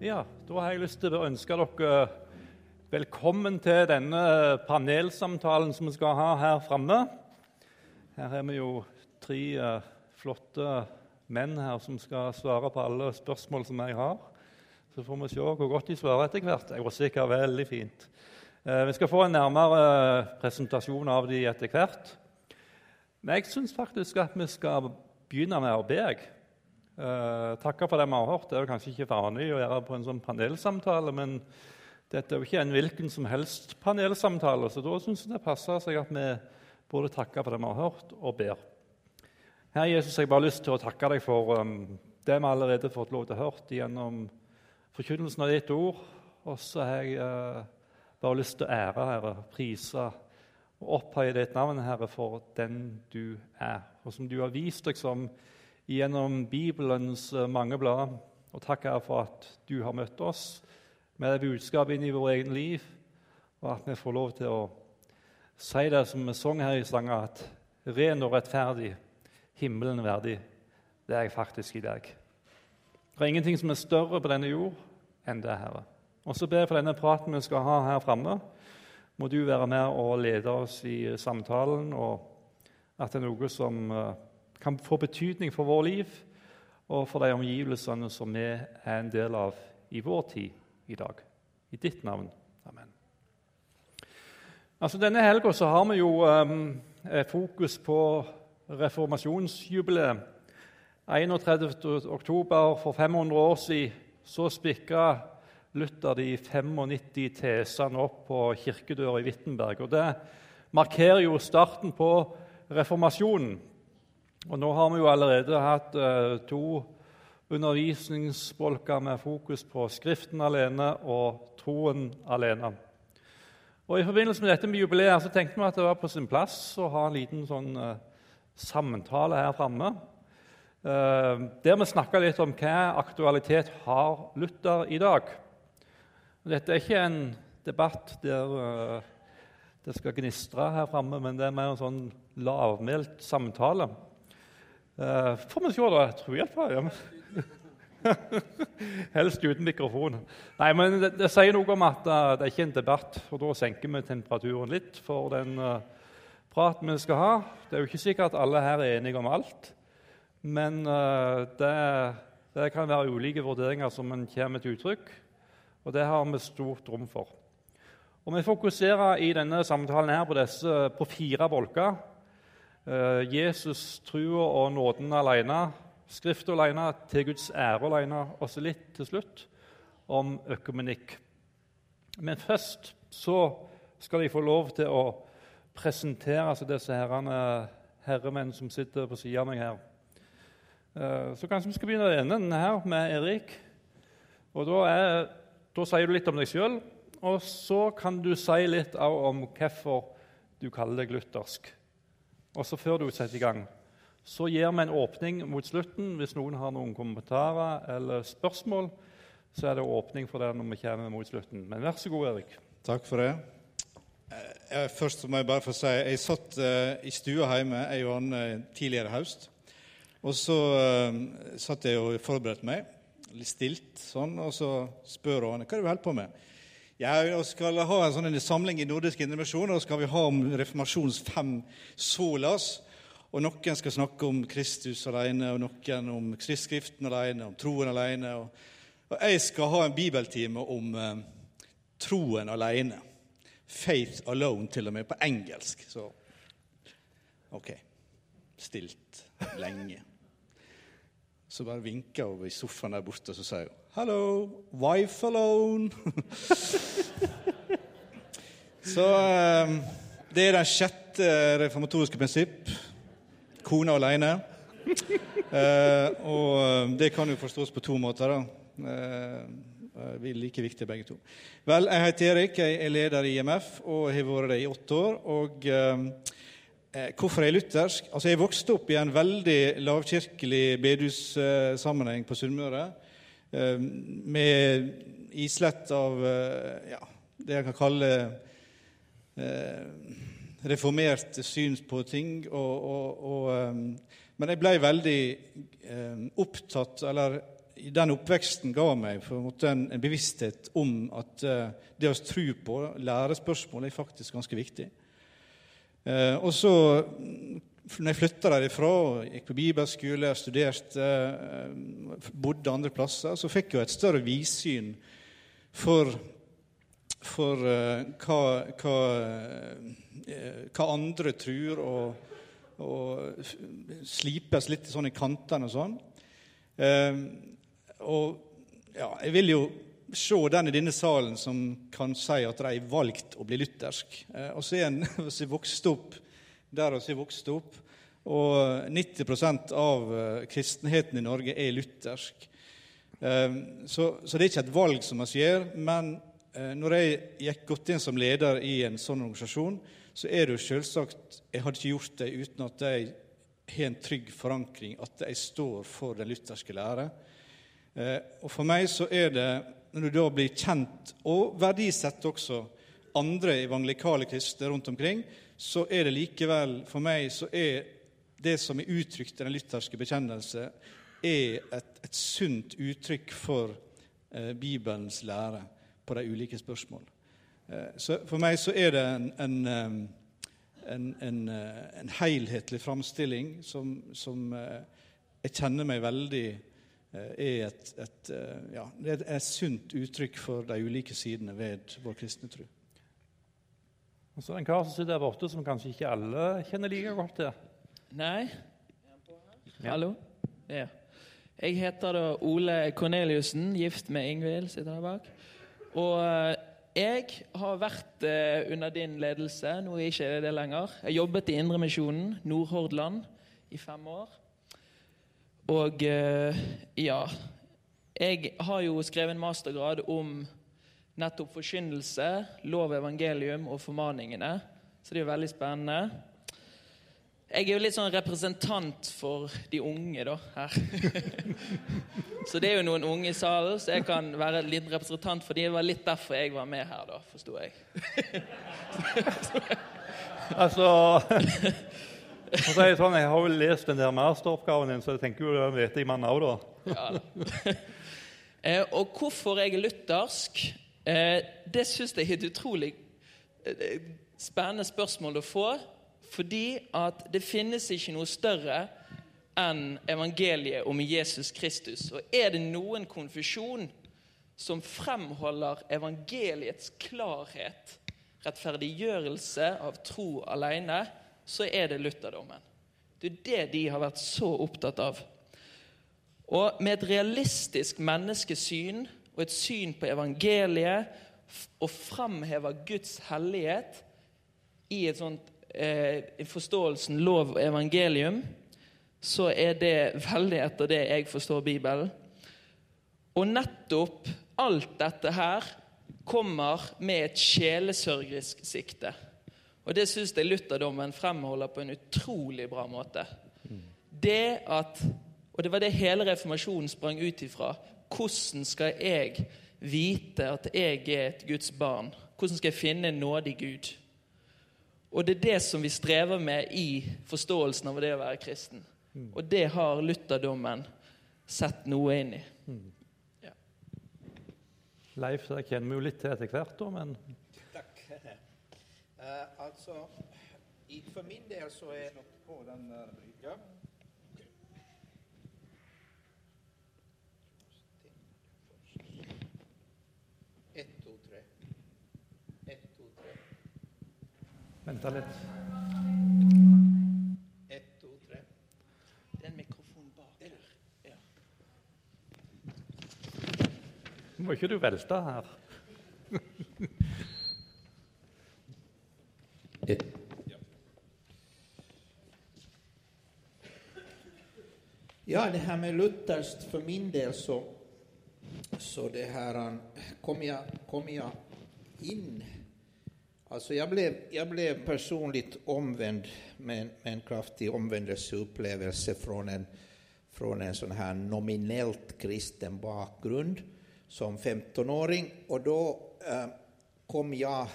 Ja, da har jeg lyst til å ønske dere velkommen til denne panelsamtalen som vi skal ha her framme. Her har vi jo tre eh, flotte menn her som skal svare på alle spørsmål som jeg har. Så får vi se hvor godt de svarer etter hvert. Jeg var sikkert veldig fint. Eh, vi skal få en nærmere presentasjon av de etter hvert. Men jeg syns faktisk at vi skal begynne med å be. Uh, takke for det vi har hørt. Det er jo kanskje ikke vanlig å gjøre på en sånn panelsamtale, men dette er jo ikke en hvilken som helst panelsamtale, så da syns jeg det passer seg at vi både takker for det vi har hørt, og ber. Herre Jesus, jeg har bare lyst til å takke deg for um, det vi allerede har fått lov til å høre gjennom forkynnelsen av ditt ord. Og så har jeg uh, bare lyst til å ære, Herre, prise og opphøye ditt navn, Herre, for den du er, og som du har vist deg som gjennom Bibelens eh, mange blader. Og takk Herre for at du har møtt oss med det budskapet inn i vårt eget liv, og at vi får lov til å si det som vi sang her i sangen, at ren og rettferdig, himmelen verdig, det er jeg faktisk i deg. Det er ingenting som er større på denne jord enn det, Herre. Og så ber jeg for denne praten vi skal ha her framme. Må du være med og lede oss i samtalen, og at det er noe som eh, kan få betydning for vår liv og for de omgivelsene som vi er en del av i vår tid i dag. I ditt navn. Amen. Altså, denne helga har vi jo um, fokus på reformasjonsjubileet. 31. oktober for 500 år siden så spikka Luther de 95 tesene opp på kirkedøra i Wittenberg. Og Det markerer jo starten på reformasjonen. Og Nå har vi jo allerede hatt uh, to undervisningsbolker med fokus på Skriften alene og troen alene. Og I forbindelse med dette med jubileet så tenkte vi at det var på sin plass å ha en liten sånn uh, samtale her framme. Uh, der vi snakka litt om hva aktualitet har Luther i dag. Dette er ikke en debatt der det skal gnistre her framme, men det er mer en sånn lavmælt samtale. Uh, får vi se, da. Tror iallfall ja. Helst uten mikrofon. Nei, men det, det, sier noe om at uh, det er ikke en debatt, og da senker vi temperaturen litt for den uh, praten vi skal ha. Det er jo ikke sikkert at alle her er enige om alt, men det, det, kan være ulike vurderinger som en kommer til uttrykk, og det har vi stort rom for. Og Vi fokuserer i denne samtalen her på, disse, på fire bolker. Eh, Jesus, trua og nåden alene, skrift alene, til Guds ære alene, og så litt til slutt om økumenikk. Men først så skal de få lov til å presentere altså disse herrene, herremenn som sitter på siden av meg her. Eh, så kanskje vi skal begynne i enden her med Erik. Og da, er, da sier du litt om deg sjøl, og så kan du si litt om hvorfor du kaller deg luthersk. Og så Før du setter i gang, så gir vi en åpning mot slutten. Hvis noen har noen kommentarer eller spørsmål, så er det åpning for det når vi kommer mot slutten. Men vær så god, Erik. Takk for det. Eh, først må jeg bare få si jeg satt uh, i stua hjemme jeg og Anne tidligere i høst. Og så satt jeg og forberedte meg, litt stilt sånn, og så spør Anne hva er det du holder på med. Ja, Vi skal ha en sånn samling i Nordisk Indremisjon, og skal vi ha om reformasjonens fem solas. Og Noen skal snakke om Kristus alene, og noen om Kristskriften alene, om troen alene. Og, og jeg skal ha en bibeltime om eh, troen alene. Faith alone, til og med, på engelsk. Så OK. Stilt lenge. Så bare vinker hun i sofaen der borte, og så sier hun 'Hello, wife alone'. så um, det er det sjette reformatoriske prinsipp. Kone alene. uh, og ehm, det kan jo forstås på to måter. da. Uh, vi er like viktige begge to. Vel, Jeg heter Erik, jeg er leder i IMF og har vært det i åtte år. og... Uh, Eh, hvorfor er jeg luthersk? Altså, Jeg vokste opp i en veldig lavkirkelig bedehussammenheng på Sunnmøre. Eh, med islett av eh, ja, det jeg kan kalle reformert syn på ting. Og, og, og, men jeg ble veldig opptatt, eller den oppveksten ga meg en, en, bevissthet om at uh, det å tro på lærespørsmål er faktisk ganske viktig. Og så, når jeg flytta derifra, gikk på bibelskole, studerte, uh, bodde andre plasser, så fikk jeg et større vidsyn for, for hva, hva, hva, andre tror, og, og slipes litt sånn i kantene og sånn. Og ja, jeg vil jo se den i denne salen som kan si at de har valgt å bli luthersk. Eh, og så er en vokst opp der vi vokste vokst opp, og 90% av eh, kristenheten i Norge er luthersk. Ehm, så, så, det er ikke et valg som vi gjør. Men eh, når jeg gikk godt inn som leder i en sånn organisasjon, så er det jo selvsagt Jeg hadde ikke gjort det uten at jeg har en trygg forankring, at jeg står for den lutherske lære. Eh, og For meg så er det, når du da blir kjent og verdisett også andre evangelikale kristne rundt omkring, så er det likevel For meg så er det som er uttrykt i den lytterske bekjennelse, er et, et sunt uttrykk for eh, Bibelens lære på de ulike spørsmål. Eh, så For meg så er det en, en eh, en, en, eh, en helhetlig framstilling som, som, eh, jeg kjenner meg veldig eh, er et, et, ja, er et sunt uttrykk for de ulike sidene ved vår kristne tro. Og så er det en kar som sitter der borte, som kanskje ikke alle kjenner like godt til. Nei. Hallo? Ja. Jeg heter da Ole Korneliussen, gift med Ingvild, sitter der bak. Og jeg har vært eh, under din ledelse, nå er ikke det lenger. Jeg jobbet i Indremisjonen, Nordhordland, i fem år. Og eh, ja Jeg har jo skrevet en mastergrad om nettopp forkynnelse, lov, evangelium og formaningene, så det er jo veldig spennende. Jeg er jo litt sånn representant for de unge, da, her. så det er jo noen unge i salen, så jeg kan være en liten representant for de. Det var litt derfor jeg var med her, da, forsto jeg. altså for å si sånn, Jeg har jo lest den der masteroppgaven din, så jeg tenker jo det vet jeg man òg, da. ja, da. eh, og hvorfor jeg er luthersk, det syns jeg er et utrolig eh, spennende spørsmål å få. Fordi at det finnes ikke noe større enn evangeliet om Jesus Kristus. Og er det noen konfusjon som fremholder evangeliets klarhet, rettferdiggjørelse av tro alene, så er det lutherdommen. Det er det de har vært så opptatt av. Og med et realistisk menneskesyn og et syn på evangeliet og fremhever Guds hellighet i et sånt eh, forståelsen lov og evangelium, så er det veldig etter det jeg forstår Bibelen. Og nettopp alt dette her kommer med et sjelesørgerisk sikte. Og det syns jeg lutherdommen fremholder på en utrolig bra måte. Det at, Og det var det hele reformasjonen sprang ut ifra. Hvordan skal jeg vite at jeg er et Guds barn? Hvordan skal jeg finne en nådig Gud? Og det er det som vi strever med i forståelsen av det å være kristen. Mm. Og det har lutherdommen sett noe inn i. Mm. Ja. Leif, det kjenner vi jo litt til etter hvert, da, men Takk. Uh, altså, for min del så er på den uh, ja. Vente litt. Ett, to, tre. Det er en mikrofon bak der. Ja. Må ikke du velte her. Ja, det her med lutherst for min del så, så det her kom jeg, kom jeg in Alltså jeg ble, jeg ble personlig omvendt med en, med en kraftig omvändelseupplevelse fra en, från en sånn her nominellt kristen bakgrunn som 15-åring. Og da eh, kom jeg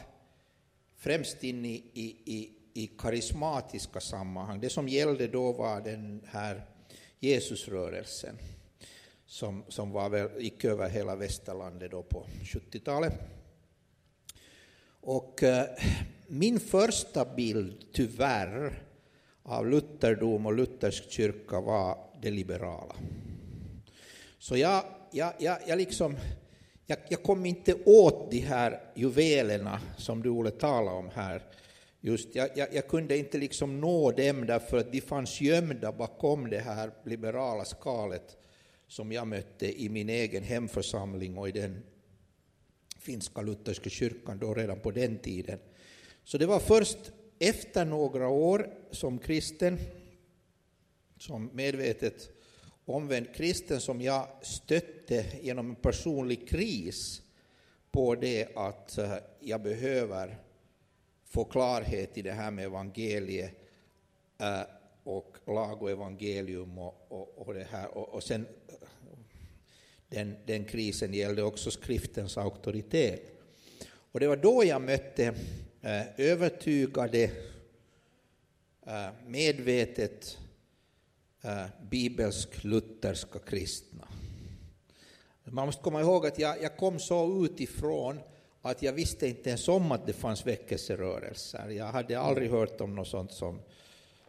fremst inn i, i, i, i karismatiske sammanhang. Det som gällde da, var den her Jesusrørelsen, som, som var vel, gikk over hele Vesterlandet på 70-talet. Och eh, min första bild, tyvärr, av lutherdom och luthersk kyrka var det liberala. Så jag, jag, jag, jag, liksom, jag, jag kom inte åt de här juvelerna som du Olle talade om här. Just, jag, jag, jag kunde inte liksom nå dem därför att de fanns gömda bakom det här liberala skalet som jag mötte i min egen hemförsamling och i den finska lutherska kyrkan då redan på den tiden. Så det var först efter några år som kristen, som medvetet omvänd kristen, som jag stötte genom en personlig kris på det att eh, jag behöver få klarhet i det här med evangeliet eh, och lag och evangelium och, och, och det här. Och, och sen den, den krisen gjelder også skriftens auktoritet. Og det var da jeg møtte eh, overtygede, eh, medvetet eh, bibelsk-lutherska kristne. Man måste komma ihåg att jag, jag kom så utifrån att jag visste inte ens om att det fanns väckelserörelser. Jag hade aldrig hört om något sånt som,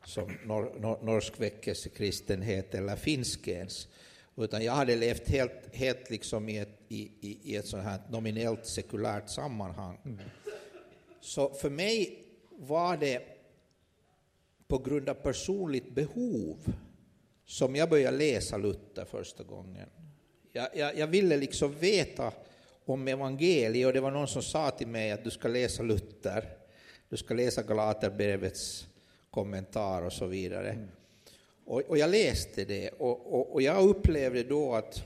som nor, nor, norsk väckelsekristenhet eller finsk ens. Utan jag hade levt helt, helt liksom i, ett, i, i, i ett sånt här nominellt sekulärt sammanhang. Mm. Så för mig var det på grund av personligt behov som jag började läsa Luther första gången. Jag, jag, jag ville liksom veta om evangeliet och det var någon som sa till mig att du ska läsa Luther, du ska läsa Galaterbrevets kommentar och så vidare. Mm. Och, og jeg leste det og, og, og jeg opplevde da at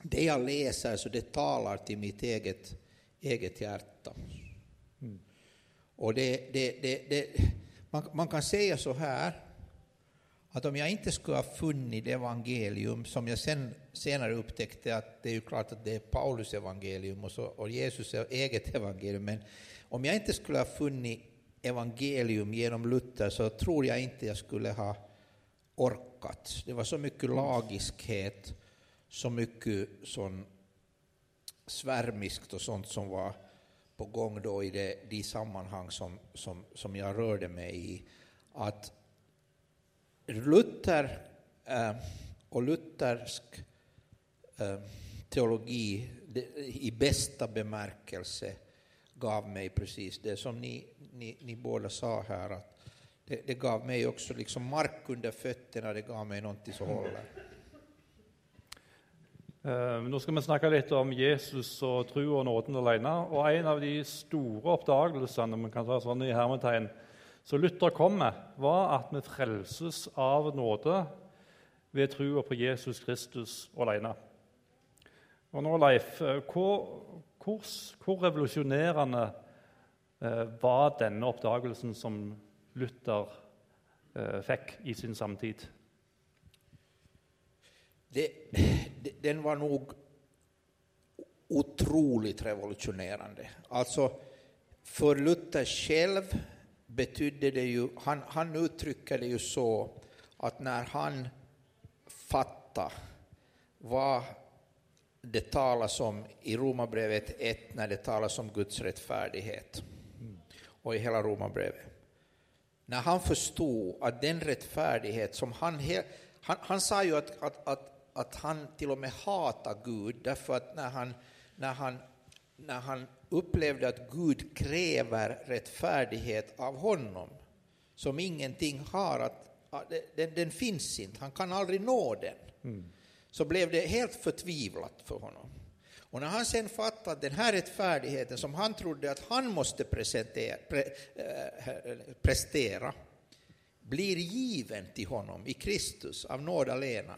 det jeg leser, så det taler til mitt eget, eget hjerte. Mm. Og det, det, det, man, man, kan si så her at om jeg ikke skulle ha funnit evangelium, som jeg sen, senere upptäckte at det er jo klart at det er Paulus evangelium og, så, og Jesus eget evangelium, men om jeg ikke skulle ha funnet evangelium gjennom Luther så tror jeg ikke jeg skulle ha orkat. Det var så mycket lagiskhet, så mycket sån svärmiskt och sånt som var på gång då i det, de sammanhang som, som, som jag rörde mig i. Att Luther eh, och luthersk eh, teologi det, i bästa bemärkelse gav mig precis det som ni, ni, ni båda sa här, att det, det, gav mig också liksom mark under fötterna, det gav mig någonting som håller. Uh, nå skal vi snakke litt om Jesus og tro og nåden alene. Og En av de store oppdagelsene man kan ta sånn i hermetegn, så Luther kom med, var at vi frelses av nåde ved troa på Jesus Kristus alene. Og nå, Leif, eh, hvor, hvor, hvor revolusjonerende uh, var denne oppdagelsen som Luther eh, fikk i sin samtid? Det, det, den var nok utrolig revolusjonerende. Altså, for Luther selv betydde det jo han, han uttrykker det jo så at når han fattet hva det talas om i Romabrevet 1 når det talas om Guds rettferdighet, og i hele Romarbrevet när han förstod att den rättfärdighet som han... Han, han sa ju att, att, att, att han till och med hatar Gud därför att när han, när han, när han upplevde att Gud kräver rättfärdighet av honom som ingenting har, att, att den, den, finns inte, han kan aldrig nå den, mm. så blev det helt förtvivlat för honom. Och när han sen fattade att den här rättfärdigheten som han trodde att han måste pre, äh, prestera blir given till honom i Kristus av nåd alena,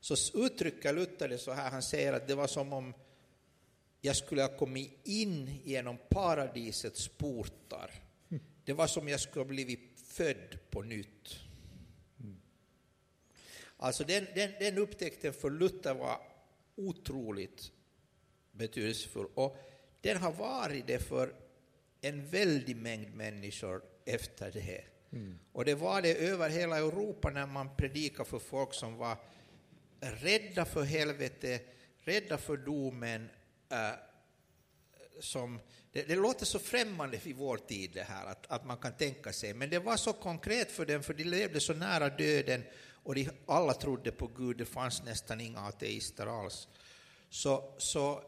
så uttrycker Luther det så här, han säger att det var som om jag skulle ha kommit in genom paradisets portar. Det var som om jag skulle ha blivit född på nytt. Alltså den, den, den upptäckten för Luther var otroligt betydelsefull. Och den har varit det för en väldig mängd människor efter det. Mm. Och det var det över hela Europa när man predikade för folk som var rädda för helvete, rädda för domen. eh, som, det, det låter så främmande i vår tid det här, att, att man kan tänka sig, men det var så konkret för dem, för de levde så nära döden och de alla trodde på Gud, det fanns nästan inga ateister alls. Så, så eh,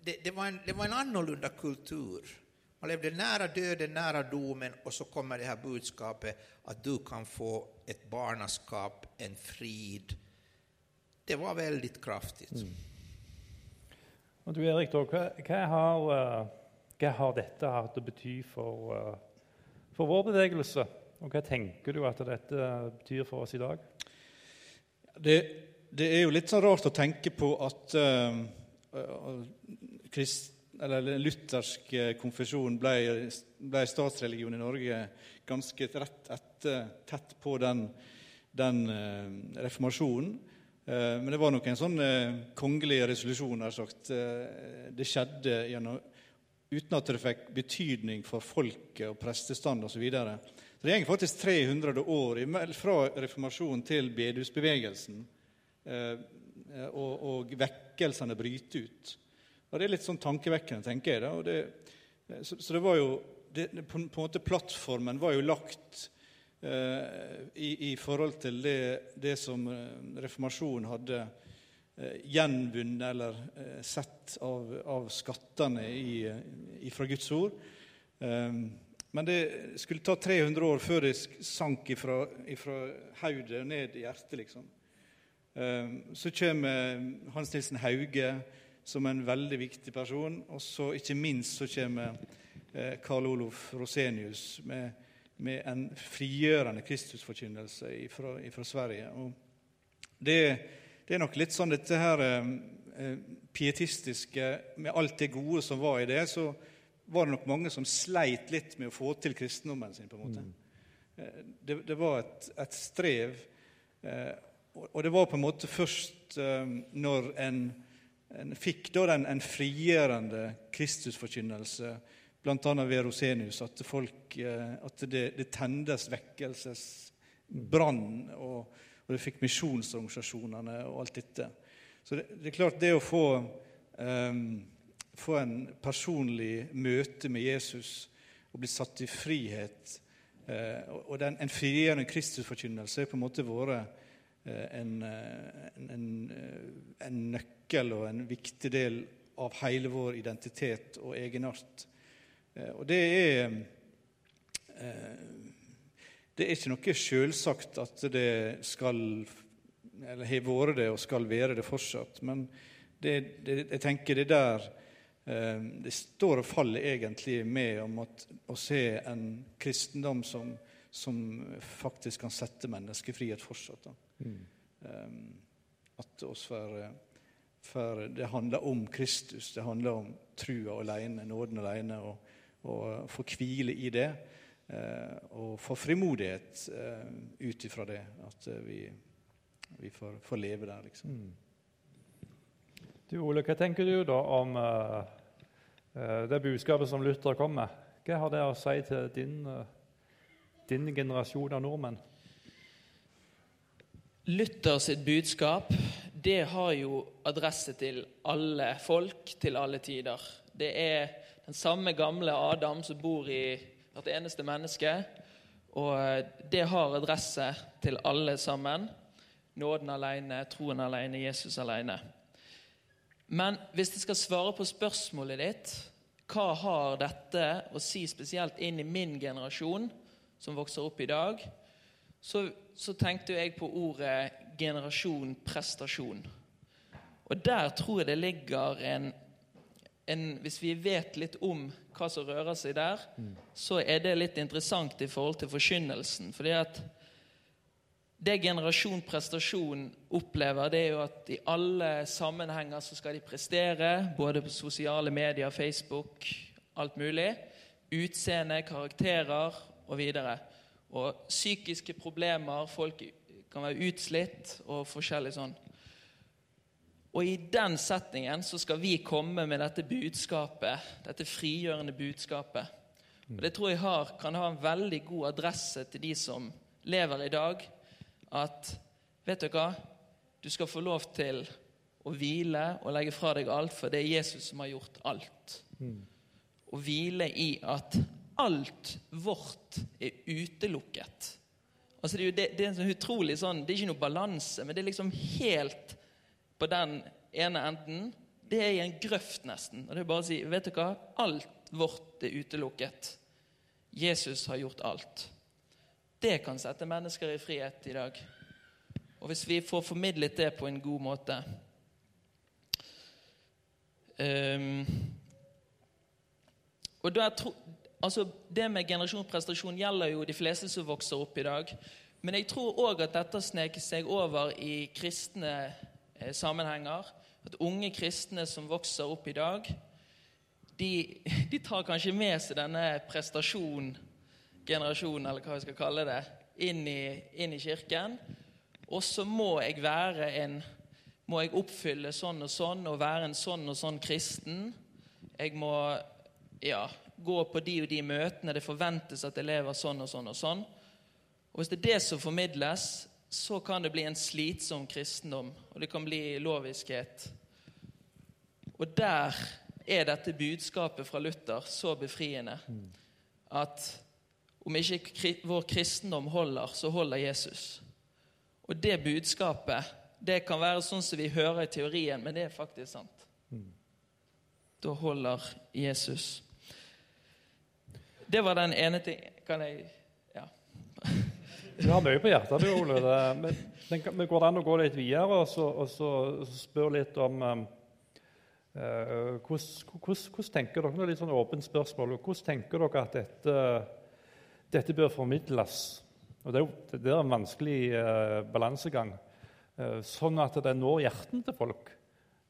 det, det, var en, det var en annorlunda kultur. Man levde nära döden, nära domen och så kommer det här budskapet att du kan få ett barnaskap, en frid. Det var väldigt kraftigt. Og du Erik, da, hva, hva, har, eh, hva har dette hatt å bety for, eh, for vår bevegelse? Og hva tenker du at dette betyr for oss i dag? Det, det er jo litt sånn rart å tenke på at eh, krist, luthersk konfesjon ble, ble statsreligion i Norge ganske rett etter, tett på den, den uh, reformasjonen. Uh, men det var nok en sånn kongelig resolusjon. nær sagt. Det skjedde gjennom, uten at det fikk betydning for folket og prestestand osv. Så, videre. det går faktisk 300 år fra reformasjonen til bedehusbevegelsen. Eh, og, og vekkelsene bryter ut. Og Det er litt sånn tankevekkende, tenker jeg. det, så, så det var jo det, på, en måte Plattformen var jo lagt eh, i, i forhold til det, det som eh, reformasjonen hadde eh, gjenvunnet eller eh, sett av, av skattene i, i, fra Guds ord. Eh, men det skulle ta 300 år før det sank ifra, ifra hodet ned i hjertet, liksom. Eh, Så kommer Hans Nilsen Hauge som en veldig viktig person. Og så ikke minst så kommer eh, Karl Olof Rosenius med, med en frigjørende Kristusforkynnelse fra Sverige. Det, det er nok litt sånn dette her eh, eh, pietistiske Med alt det gode som var i det, så var det nok mange som sleit litt med å få til kristendommen sin. på en måte. Mm. Det, det var et, et strev. eh, og- det var på en måte først eh, når en, en fikk den, en frigjørende Kristusforkynnelse, bl.a. ved Rosenius, at, folk, eh, at det, det tendes vekkelsesbrann, og, og det fikk misjonsorganisasjonene og alt dette. Så det, det er klart, det å få, um, få en personlig møte med Jesus og bli satt i frihet uh, og- den, en frigjørende Kristusforkynnelse er på en måte vært en, eh, en, en, eh, nøkkel og en viktig del av hele vår identitet og egenart. Eh, Og det er eh, Det er ikke noe selvsagt at det skal Eller har vært det og skal være det fortsatt. Men det, det, jeg tenker det der eh, Det står og faller egentlig med om at, å se en kristendom som, som faktisk kan sette menneskefrihet fortsatt. Da. Eh, at oss for, for det handler om Kristus, det handler om trua alene, nåden alene, og, og få hvile i det. Uh, og få frimodighet uh, ut ifra det, at uh, vi, vi får, får leve der, liksom. Du Ole, hva tenker du da om det budskapet som Luther kom med? Hva har det å si til din, din generasjon av nordmenn? Luther sitt budskap det har jo adresse til alle folk til alle tider. Det er den samme gamle Adam som bor i hvert eneste menneske. Og det har adresse til alle sammen. Nåden alene, troen alene, Jesus alene. Men hvis jeg skal svare på spørsmålet ditt, hva har dette å si spesielt inn i min generasjon, som vokser opp i dag, så, så tenkte jeg på ordet generasjon prestasjon. Og der tror jeg det ligger en, en Hvis vi vet litt om hva som rører seg der, så er det litt interessant i forhold til forkynnelsen. fordi at det generasjon prestasjon opplever, det er jo at i alle sammenhenger så skal de prestere, både på sosiale medier, Facebook, alt mulig. Utseende, karakterer og videre. Og psykiske problemer, folk kan være utslitt og forskjellig sånn. Og i den settingen så skal vi komme med dette budskapet, dette frigjørende budskapet. Og Det tror jeg har, kan ha en veldig god adresse til de som lever i dag. At vet dere hva? Du skal få lov til å hvile og legge fra deg alt, for det er Jesus som har gjort alt. Å hvile i at alt vårt er utelukket. Altså det, er jo det, det er sånn utrolig sånn, det er ikke noe balanse, men det er liksom helt på den ene enden. Det er i en grøft, nesten. Og det er bare å si vet du hva? Alt vårt er utelukket. Jesus har gjort alt. Det kan sette mennesker i frihet i dag. Og hvis vi får formidlet det på en god måte um, Og tro, altså Det med generasjonsprestasjon gjelder jo de fleste som vokser opp i dag. Men jeg tror òg at dette sneker seg over i kristne eh, sammenhenger. At unge kristne som vokser opp i dag, de, de tar kanskje med seg denne prestasjon, generasjonen, eller hva vi skal kalle det, inn i, inn i kirken. Og så må jeg være en Må jeg oppfylle sånn og sånn og være en sånn og sånn kristen. Jeg må ja, gå på de og de møtene. Det forventes at elever lever sånn og sånn og sånn. Og Hvis det er det som formidles, så kan det bli en slitsom kristendom, og det kan bli loviskhet. Og der er dette budskapet fra Luther så befriende at om ikke vår kristendom holder, så holder Jesus. Og det budskapet det kan være sånn som vi hører i teorien, men det er faktisk sant. Da holder Jesus. Det var den ene ting Kan jeg Ja. Du har mye på hjertet, du, Ole. Men, men går det an å gå litt videre og så, og så spørre litt om um, eh, hvordan, hvordan, tenker dere, er litt sånn åpent spørsmål, hvordan tenker dere at dette, dette bør formidles? Og Det det er en vanskelig uh, balansegang, uh, sånn at det når hjerten til folk.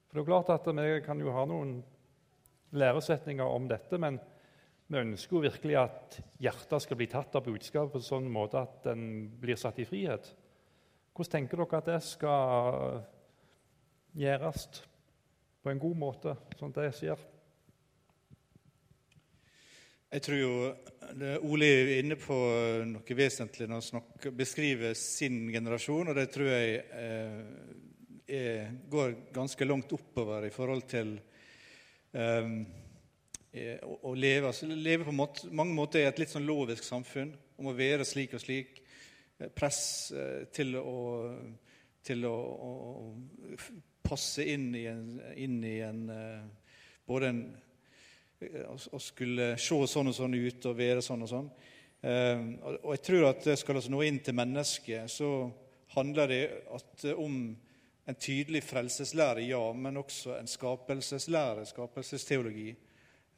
For det er klart at Vi kan jo ha noen læresetninger om dette, men vi ønsker jo virkelig at hjertet skal bli tatt av budskapet på en sånn måte at den blir satt i frihet. Hvordan tenker dere at det skal gjøres på en god måte, sånn at det skjer? Jeg tror jo Ole er inne på noe vesentlig når han beskriver sin generasjon, og det tror jeg eh, er, går ganske langt oppover i forhold til eh, å, å leve. Altså, leve på måte, mange måter i et litt sånn lovisk samfunn, om å være slik og slik. Eh, Press eh, til å, til å, å, passe inn i en, inn i en eh, både en å skulle se sånn og sånn ut og være sånn og sånn. Eh, og jeg tror at skal vi nå inn til mennesket, så handler det at, om en tydelig frelseslære, ja, men også en skapelseslære, skapelsesteologi, eh,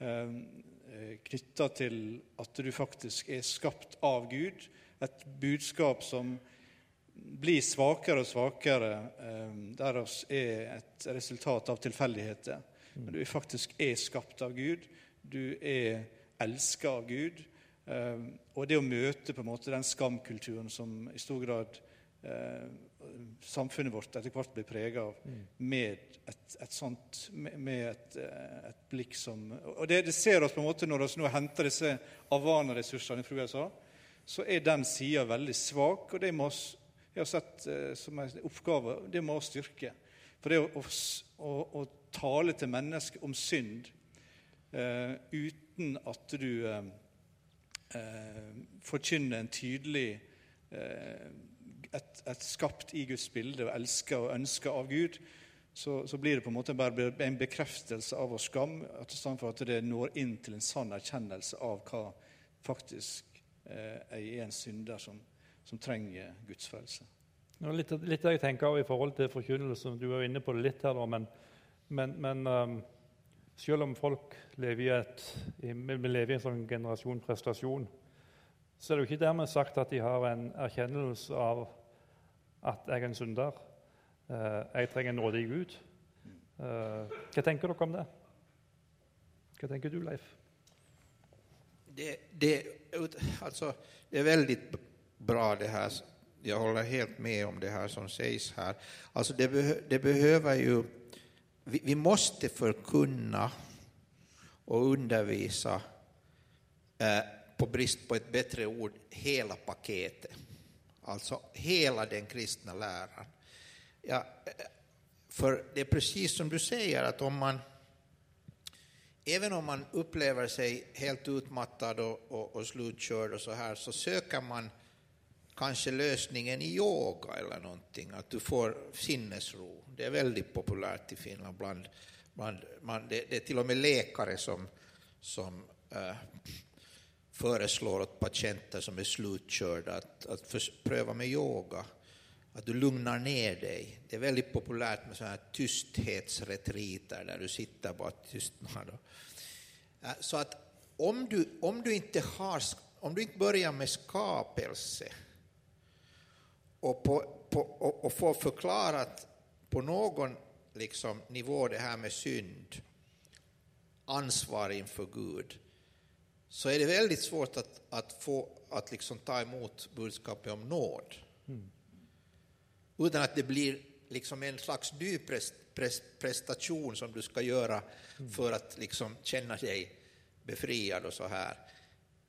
knytta til at du faktisk er skapt av Gud. Et budskap som blir svakere og svakere, eh, der oss er et resultat av tilfeldigheter. Men du faktisk er skapt av Gud, du er elska av Gud. Eh, og det å møte på en måte den skamkulturen som i stor grad eh, samfunnet vårt etter hvert blir prega av, med et, et sånt med, med et, eh, et, blikk som Og det, det, ser oss på en måte når vi nå henter disse Avana-ressursene fra USA, så er den sida veldig svak. og det må oss, jeg har sett eh, som en oppgave, det må vi styrke. For det å, å, å tale til mennesker om synd eh, uten at du eh, eh, forkynner en tydelig eh, et, et, skapt i Guds bilde og elska og ønska av Gud, så, så, blir det på en måte bare en bekreftelse av vår skam, at for at det når inn til en sann erkjennelse av hva faktisk eh, er en synder som, som trenger Guds frelse. Litt, litt jeg tenker i forhold til forkynnelse, du var inne på det litt her, men, men, men um, selv om folk lever i, et, i, lever i en sånn generasjon prestasjon, så er det jo ikke dermed sagt at de har en erkjennelse av at jeg er en synder. Uh, jeg trenger en nådig Gud. Uh, hva tenker dere om det? Hva tenker du, Leif? Det, det, altså, det er veldig bra det her. Jeg holder helt med om det her som sies her. Altså, det, det behøver jo Vi, vi, måste forkunne og undervise eh, på brist på et bedre ord, hele paketet. Alltså hela den kristna läran. Ja, för det är precis som du säger att om man Även om man upplever sig helt utmattad och, och, och slutkörd och så här så söker man kanske lösningen i yoga eller någonting, att du får sinnesro. Det är väldigt populärt i Finland. Bland, bland, man, det, det är till och med läkare som, som äh, föreslår åt patienter som är slutkörda att, att pröva med yoga. Att du lugnar ner dig. Det är väldigt populärt med sådana här tysthetsretriter där du sitter bara tystnad. Äh, så att om du, om du inte har, om du inte börjar med skapelse och, på, på, och, och får förklarat på någon liksom, nivå det här med synd, ansvar inför Gud, så är det väldigt svårt att, att få att liksom ta emot budskapet om nåd. Mm. Utan att det blir liksom en slags ny prestation som du ska göra mm. för att liksom känna dig befriad och så här.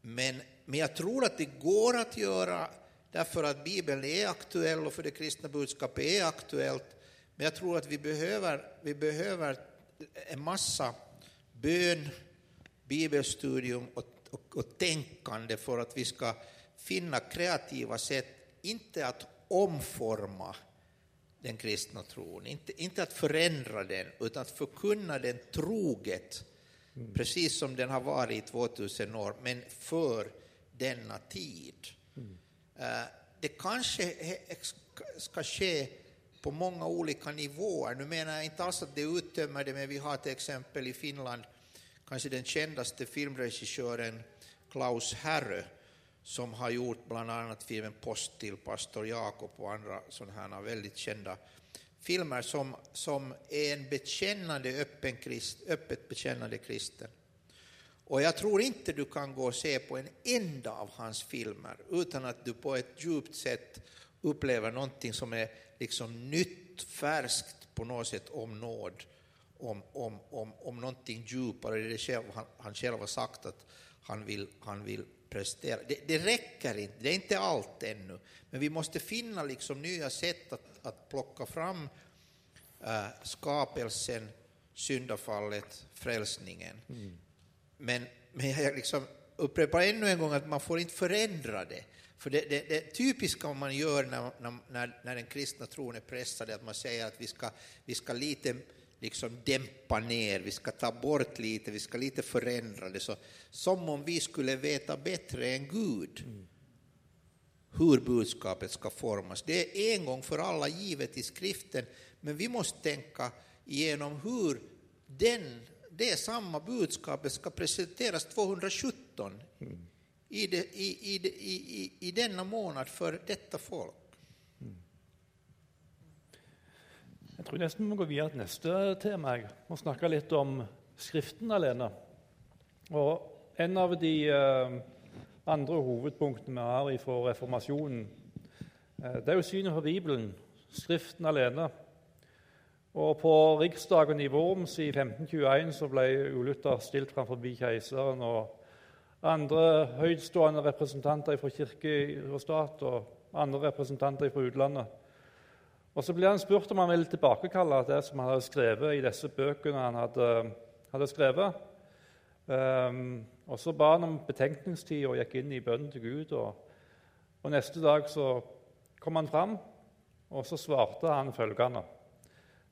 Men, men jag tror att det går att göra därför att Bibeln är aktuell och för det kristna budskapet är aktuellt. Men jag tror att vi behöver, vi behöver en massa bön, bibelstudium och, och, och tänkande för att vi ska finna kreativa sätt, inte att omforma den kristna tron, inte, inte att förändra den, utan att förkunna den troget, mm. precis som den har varit i 2000 år, men för denna tid. Mm. Uh, det kanske ska ske på många olika nivåer. Nu menar jag inte alls att det uttömmer det, men vi har till exempel i Finland kanske den kändaste filmregissören Klaus Herre som har gjort annat filmen Post till pastor Jakob och andra sådana här väldigt kända filmer som, som är en bekännande, öppen krist, öppet bekännande kristen. Och jag tror inte du kan gå och se på en enda av hans filmer utan att du på ett djupt sätt upplever någonting som är liksom nytt, färskt på något sätt om nåd, om, om, om, om någonting djupare. Det är det själv, han, han själv har sagt att han vill, han vill prestera. Det, det, räcker inte, det är inte allt ännu, men vi måste finna liksom nya sätt att, att plocka fram äh, skapelsen, syndafallet, frälsningen. Mm. Men, men jag liksom upprepar ännu en gång att man får inte förändra det. För det, det, det typiska man gör när, när, när den kristna tron är pressad är att man säger att vi ska, vi ska lite liksom dämpa ner, vi ska ta bort lite, vi ska lite förändra det, så, som om vi skulle veta bättre än Gud hur budskapet ska formas. Det är en gång för alla givet i skriften, men vi måste tänka igenom hur den, det samma budskapet ska presenteras 217 mm. i, det, i, i, i, i denna månad för detta folk. Jeg tror nesten vi må gå videre til neste tema. Jeg må snakke litt om Skriften alene. Og En av de eh, andre hovedpunktene vi har fra reformasjonen, eh, det er jo synet på Bibelen, Skriften alene. Og På riksdagen i Worms i 1521 så ble Uluther stilt framfor keiseren og andre høytstående representanter fra kirke og stat og andre representanter fra utlandet. Og Så ble han spurt om han ville tilbakekalle det som han hadde skrevet i disse bøkene han hadde, hadde skrevet. Um, og Så ba han om betenkningstid og gikk inn i bønnen til Gud. Og, og Neste dag så kom han fram, og så svarte han følgende.: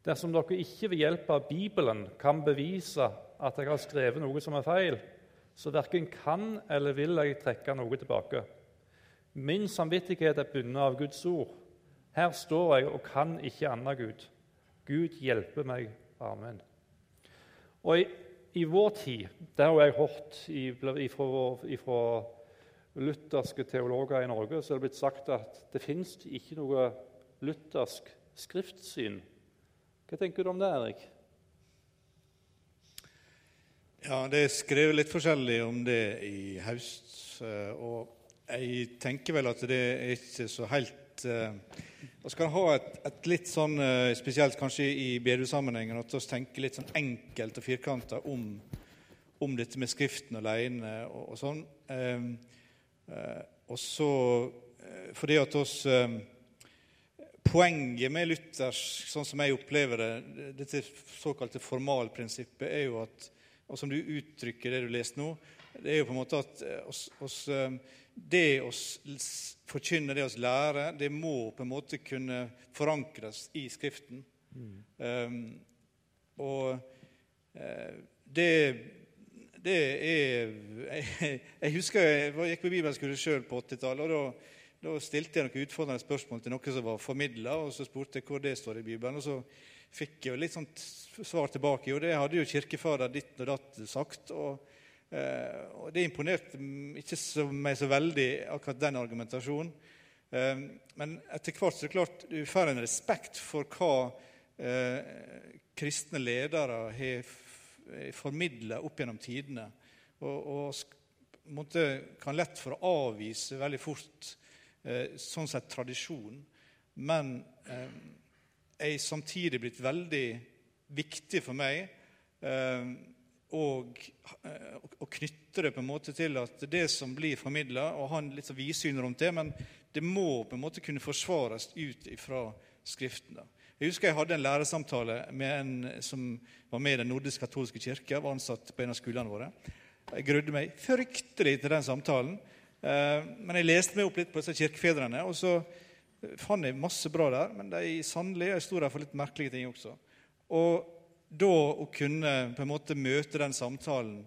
Dersom dere ikke ved hjelp av Bibelen kan bevise at jeg har skrevet noe som er feil, så verken kan eller vil jeg trekke noe tilbake. Min samvittighet er bundet av Guds ord. Her står jeg og kan ikke annet Gud. Gud hjelpe meg. Amen. Og i, i vår tid Det har jeg hørt fra lutherske teologer i Norge. så er det blitt sagt at det fins ikke noe luthersk skriftsyn. Hva tenker du om det, Erik? Ja, Det er skrevet litt forskjellig om det i høst. Eh, og jeg tenker vel at det er ikke så helt uh, vi skal ha et, et, litt sånn, eh, spesielt kanskje i bedehussammenhengen, at vi tenker litt sånn enkelt og firkanta om, om, dette med Skriften alene og, og sånn. Eh, eh, og så eh, fordi at oss poenget med Luthers, sånn som jeg opplever det, dette såkalte formalprinsippet, er jo at og som du uttrykker det du leste nå, det er jo på en måte at oss, oss, det å forkynne, det å lære, det må på en måte kunne forankres i Skriften. Mm. Um, og uh, det, det er jeg, jeg, husker jeg, jeg gikk på bibelskole sjøl på 80-tallet. og da, da, stilte jeg noen utfordrende spørsmål til noe som var formidla, og så spurte jeg hvor det står i Bibelen. og så fikk jeg jo litt sånt svar tilbake. Jo, det hadde jo kirkefader ditt og datt sagt. og og Det imponerte ikke så, meg så veldig, akkurat den argumentasjonen. Eh, men etter hvert så er det klart du får en respekt for hva eh, kristne ledere har formidla opp gjennom tidene. Og, og måtte, kan lett for å avvise veldig fort eh, sånn sett tradisjon. Men eh, er samtidig blitt veldig viktig for meg. Eh, og, eh, og knytte det på en måte til at det som blir formidla, og ha litt sånn vidsyn rundt det, men det må på en måte kunne forsvares ut fra Skriften. Jeg husker jeg hadde en læresamtale med en som var med i Den nordiske katolske kirke. var ansatt på en av skolene våre. Jeg grudde meg fryktelig til den samtalen. Eh, men jeg leste meg opp litt på disse kirkefedrene, og så fant jeg masse bra der. Men de sannelig sto der for litt merkelige ting også. Og da å kunne på en måte møte den samtalen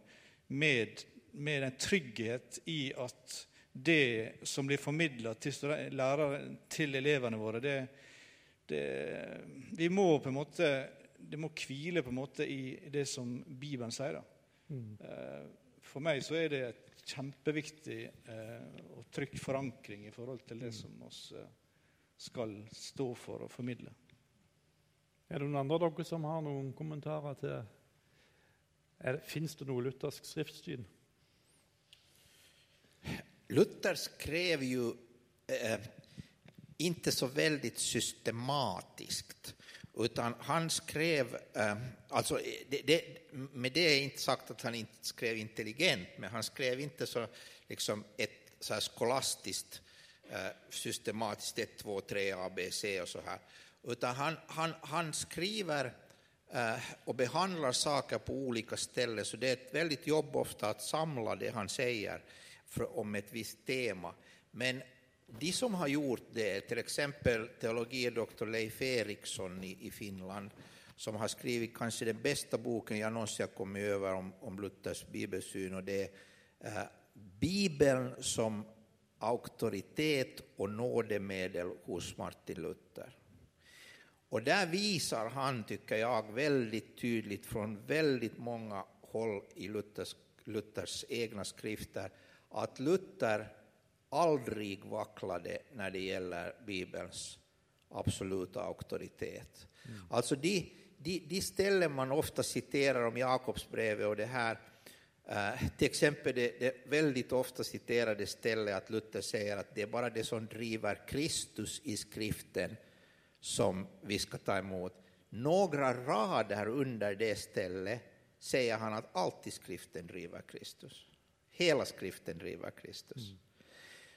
med, med en trygghet i at det som blir formidla til, til elevene våre, det, det, vi må på en måte, det må hvile på en måte i det som Bibelen sier. Mm. Eh, for meg så er det et kjempeviktig eh, og trygg forankring i forhold til det mm. som vi eh, skal stå for og formidle. Er det noen andre av dere som har noen kommentarer til Fins det noe luthersk skriftsyn? Luther skrev jo eh, ikke så veldig systematisk. utan han skrev... Eh, alltså det, det, med det er ikke sagt at han ikke skrev intelligent, men han skrev ikke så, liksom et så skolastisk, eh, systematisk 1, 2, 3, ABC og så här, utan han, han, han skriver eh, och behandlar saker på olika ställen, så det är ett väldigt jobb ofta att samla det han säger om ett visst tema. Men de som har gjort det, till exempel teologidoktor Leif Eriksson i, i Finland, som har skrivit kanske den bästa boken jag någonsin har kommit över om, om Luthers bibelsyn, och det är eh, Bibeln som auktoritet och nådemedel hos Martin Luther. Och där visar han, tycker jag, väldigt tydligt från väldigt många håll i Luthers, Luthers egna skrifter att Luther aldrig vacklade när det gäller Bibelns absoluta auktoritet. Mm. Alltså de, de, de ställen man ofta citerar om Jakobsbrevet och det här, eh, till exempel det, det väldigt ofta citerade stället att Luther säger att det är bara det som driver Kristus i skriften som vi ska ta emot. Några rader under det stället säger han att allt i skriften driver Kristus. Hela skriften driver Kristus. Mm.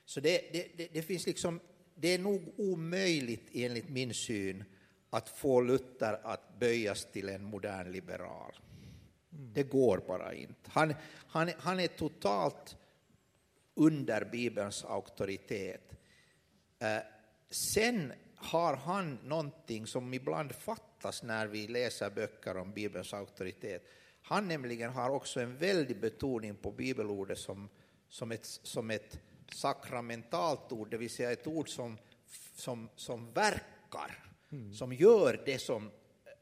Så det, det, det, det, finns liksom, det är nog omöjligt enligt min syn att få Luther att böjas till en modern liberal. Mm. Det går bara inte. Han, han, han är totalt under Bibelns auktoritet. Eh, sen har han någonting som ibland fattas när vi läser böcker om Bibelns auktoritet. Han nämligen har också en väldig betoning på bibelordet som, som, ett, som ett sakramentalt ord, det vill säga ett ord som, som, som verkar, mm. som gör det som,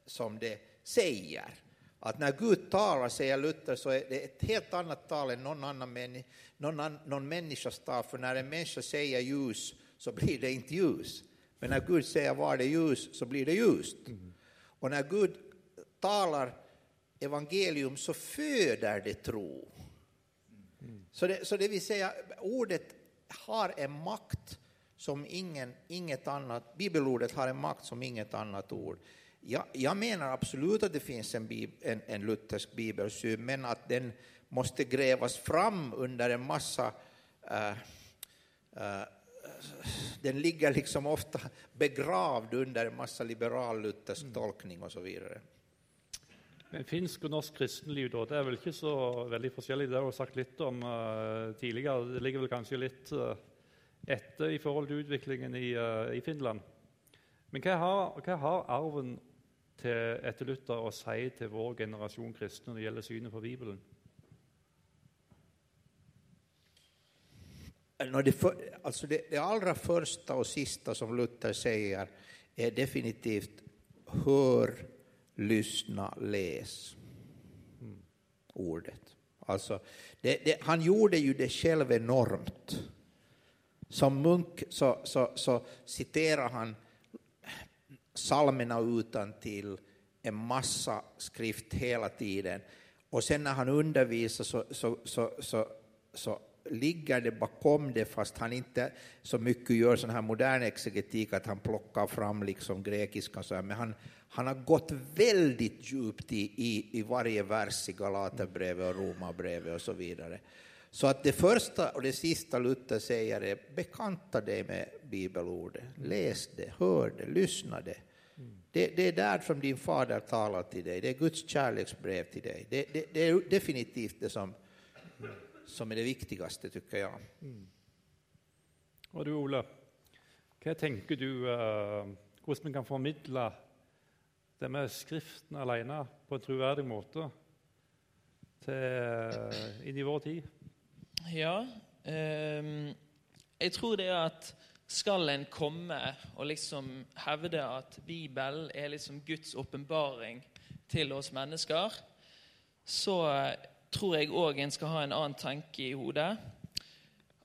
som det säger. Att när Gud talar, säger Luther, så är det ett helt annat tal än någon annan männi någon, någon människas tal, för när en människa säger ljus så blir det inte ljus. Men när Gud säger var det ljus så blir det ljust. Mm. Och när Gud talar evangelium så föder det tro. Mm. Så, det, så det vill säga, ordet har en makt som ingen, inget annat, bibelordet har en makt som inget annat ord. Jag, jag menar absolut att det finns en, bib, en, en luthersk bibelsyn, men att den måste grävas fram under en massa uh, uh, den ligger liksom ofta begravd under en masse liberal luthersk tolkning osv. så vidare. Men finsk og norsk kristenliv da, det er vel ikke så veldig forskjellig. Det har jeg sagt litt om uh, tidligere. Det ligger vel kanskje litt uh, etter i forhold til utviklingen i, uh, i Finland. Men hva har, hva har arven til etter Luther å si til vår generasjon kristne når det gjelder synet på Bibelen? Det, alltså det, det allra första och sista som Luther säger är definitivt hör, lyssna, läs. Ordet. Alltså, det, det, han gjorde ju det själv enormt. Som munk så, så, så citerar han psalmerna utan till en massa skrift hela tiden. Och sen när han undervisar så, så, så, så ligger det bakom det fast han inte så mycket gör sån här modern exegetik att han plockar fram liksom grekiska så här, men han, han har gått väldigt djupt i, i, i varje vers i Galaterbrevet och Romarbrevet och så vidare. Så att det första och det sista Luther säger är bekanta dig med bibelordet, läs det, hör det, lyssna det. Det, det är där som din fader talar till dig, det är Guds kärleksbrev till dig. Det, det, det är definitivt det som som er det viktigste, tykker jeg. Mm. Og du, Ole, hva tenker du uh, hvordan vi kan formidle det med Skriften alene på en troverdig måte til, uh, inn i vår tid? Ja, um, jeg tror det at skal en komme og liksom hevde at Bibelen er liksom Guds åpenbaring til oss mennesker, så tror jeg òg en skal ha en annen tanke i hodet.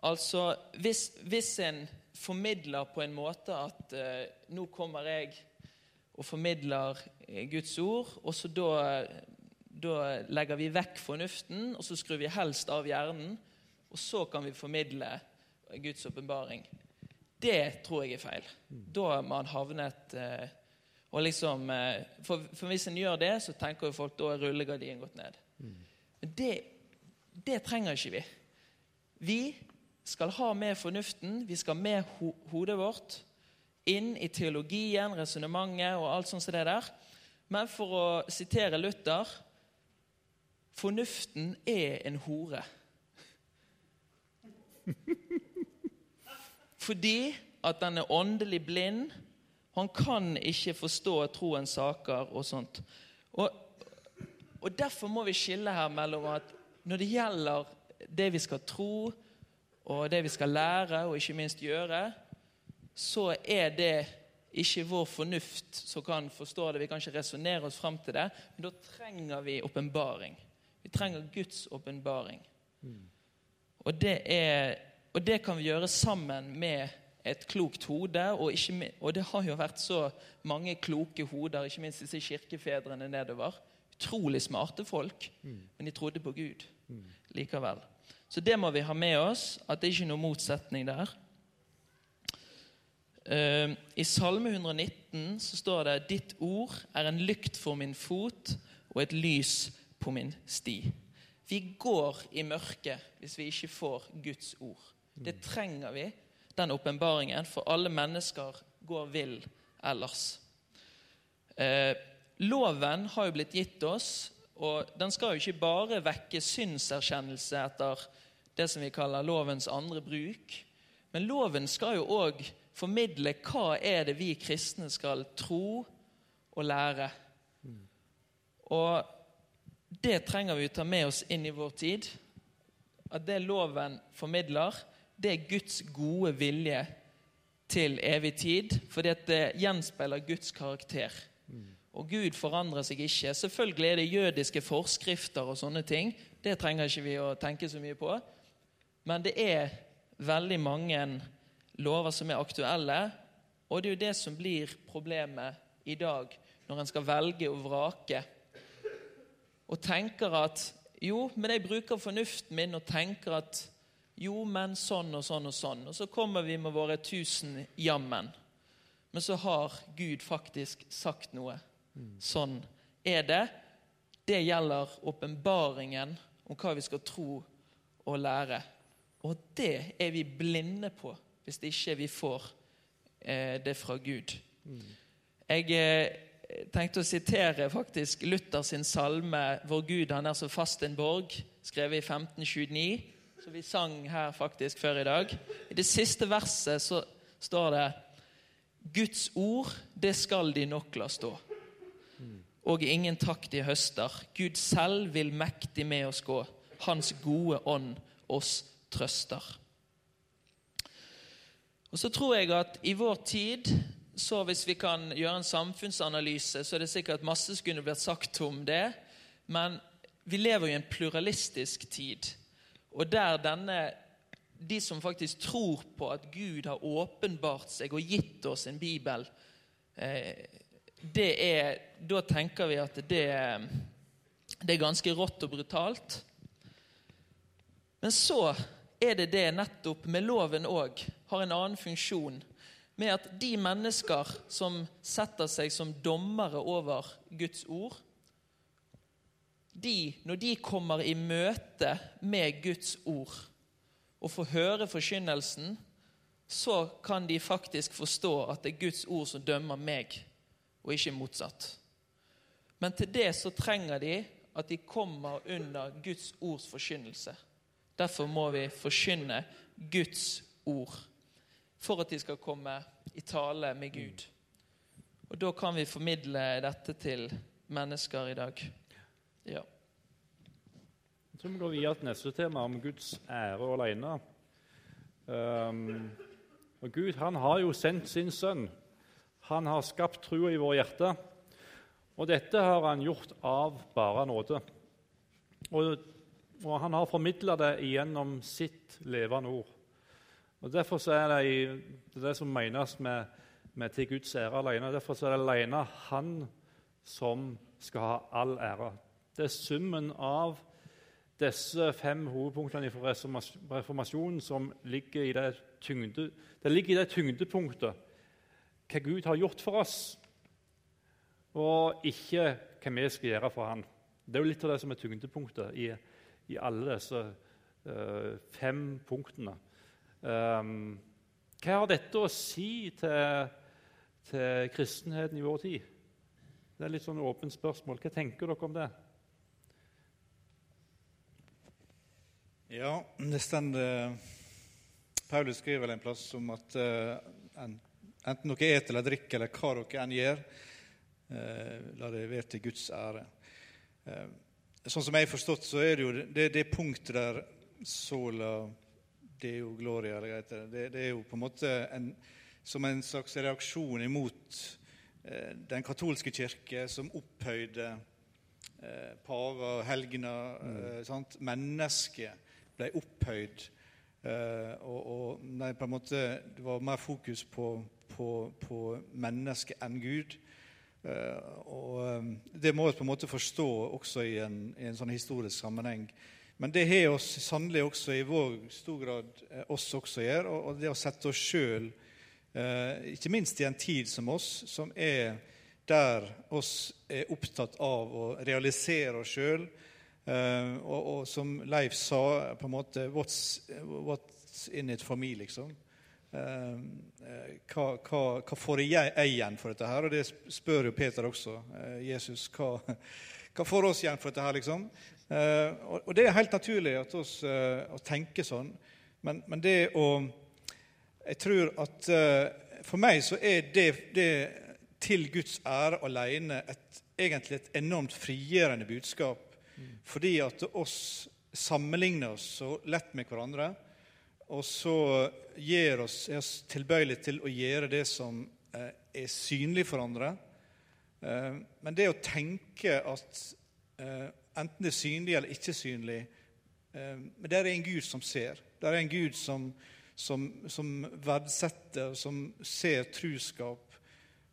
Altså, hvis, hvis en formidler på en måte at eh, nå kommer jeg og formidler eh, Guds ord, og så da, da legger vi vekk fornuften, og så skrur vi helst av hjernen, og så kan vi formidle Guds åpenbaring. Det tror jeg er feil. Da har man havnet eh, og liksom, eh, for, for, hvis en gjør det, så tenker jo folk da er rullegardinen gått ned. Mm. Men det, det trenger ikke vi. Vi skal ha med fornuften, vi skal med ho hodet vårt inn i teologien, resonnementet og alt sånt som det der. Men for å sitere Luther fornuften er en hore. Fordi at den er åndelig blind. Han kan ikke forstå troens saker og sånt. Og og Derfor må vi skille her mellom at når det gjelder det vi skal tro, og det vi skal lære og ikke minst gjøre, så er det ikke vår fornuft som kan forstå det. Vi kan ikke resonnere oss fram til det. Men da trenger vi åpenbaring. Vi trenger Guds åpenbaring. Mm. Og, og, det kan vi gjøre sammen med et klokt hode. Og, ikke, og det har jo vært så mange kloke hoder, ikke minst disse kirkefedrene nedover utrolig smarte folk, mm. men de trodde på Gud mm. likevel. Så det må vi ha med oss, at det ikke er noen motsetning der. Uh, I Salme 119 så står det 'Ditt ord er en lykt for min fot og et lys på min sti'. Vi går i mørket hvis vi ikke får Guds ord. Det mm. trenger vi, den åpenbaringen, for alle mennesker går vill ellers. Uh, Loven har jo blitt gitt oss, og den skal jo ikke bare vekke synserkjennelse etter det som vi kaller lovens andre bruk, men loven skal jo òg formidle hva er det vi kristne skal tro og lære. Og det trenger vi å ta med oss inn i vår tid. At det loven formidler, det er Guds gode vilje til evig tid, fordi det gjenspeiler Guds karakter. Og Gud forandrer seg ikke. Selvfølgelig er det jødiske forskrifter og sånne ting. Det trenger ikke vi å tenke så mye på. Men det er veldig mange lover som er aktuelle, og det er jo det som blir problemet i dag når en skal velge og vrake. Og tenker at jo, men jeg bruker fornuften min og tenker at jo, men sånn og sånn og sånn. Og så kommer vi med våre tusen jammen. Men så har Gud faktisk sagt noe. Sånn er det. Det gjelder åpenbaringen om hva vi skal tro og lære. Og det er vi blinde på. hvis ikke vi får eh, det fra Gud. Jeg eh, tenkte å sitere faktisk Luther sin salme 'Vår Gud han er så fast en borg', skrevet i 1529, som vi sang her faktisk før i dag. I det siste verset så står det 'Guds ord, det skal de nok la stå'. Og ingen taktige høster. Gud selv vil mektig med oss gå. Hans gode ånd oss trøster. Og så tror jeg at i vår tid, så hvis vi kan gjøre en samfunnsanalyse, så er det sikkert masse som kunne blitt sagt om det, men vi lever jo i en pluralistisk tid. Og der denne de som faktisk tror på at Gud har åpenbart seg og gitt oss en bibel, eh, det er, da tenker vi at det, det er ganske rått og brutalt. Men så er det det nettopp med loven òg har en annen funksjon. Med at de mennesker som setter seg som dommere over Guds ord, de, når de kommer i møte med Guds ord og får høre forkynnelsen, så kan de faktisk forstå at det er Guds ord som dømmer meg, og ikke motsatt. Men til det så trenger de at de kommer under Guds ords forkynnelse. Derfor må vi forkynne Guds ord for at de skal komme i tale med Gud. Og da kan vi formidle dette til mennesker i dag. Ja. Jeg tror vi går videre til neste tema, om Guds ære alene. Um, og Gud han har jo sendt sin sønn. Han har skapt trua i våre hjerter. Og dette har han gjort av bare nåde. Og, og han har formidla det gjennom sitt levende ord. Og Derfor er det, i, det, er det som menes med, med 'til Guds ære alene'. Derfor er det alene han som skal ha all ære. Det er summen av disse fem hovedpunktene fra reformasjonen som ligger i det, tyngde, det ligger i det tyngdepunktet hva Gud har gjort for oss, og ikke hva vi skal gjøre for Han. Det er jo litt av det som er tyngdepunktet i, i alle disse uh, fem punktene. Um, hva har dette å si til, til kristenheten i vår tid? Det er litt sånn åpent spørsmål. Hva tenker dere om det? Ja, det stender Paulus skriver vel en plass om at uh, enten dere et eller drikker, eller hva dere enn gjør, uh, la det være til Guds ære. Uh, sånn som jeg har forstått, så er det jo det, det punktet der sola Det er jo gloria eller det, det er jo på en måte en, som en slags reaksjon imot den katolske kirke, som opphøyde eh, paver, helgener, mm. mennesket ble opphøyd. Og, og nei, på en måte, Det var mer fokus på, på, på mennesket enn Gud. Uh, og um, Det må vi på en måte forstå også i en, i en sånn historisk sammenheng. Men det har oss sannelig også i vår stor grad eh, oss også gjør. Og, det å sette oss sjøl, ikke minst i en tid som oss, som er der oss er opptatt av å realisere oss sjøl, og, og, som Leif sa, på en måte What's, what's in it for me, liksom? Uh, hva, hva, hva, får jeg igjen for dette her? Og det spør jo Peter også. Uh, Jesus, hva, hva, får oss igjen for dette her, liksom? Og, og, det er helt naturlig at oss, å tenke sånn, men, men, det å Jeg tror at for meg så er det, det til Guds ære alene et, egentlig et enormt frigjørende budskap fordi at oss sammenligner oss så lett med hverandre, og så gir oss, er oss tilbøyelige til å gjøre det som eh, er synlig for andre. Eh, men det å tenke at eh, enten det er synlig eller ikke synlig Men der er en Gud som ser. Der er en Gud som, som, som verdsetter, som ser truskap.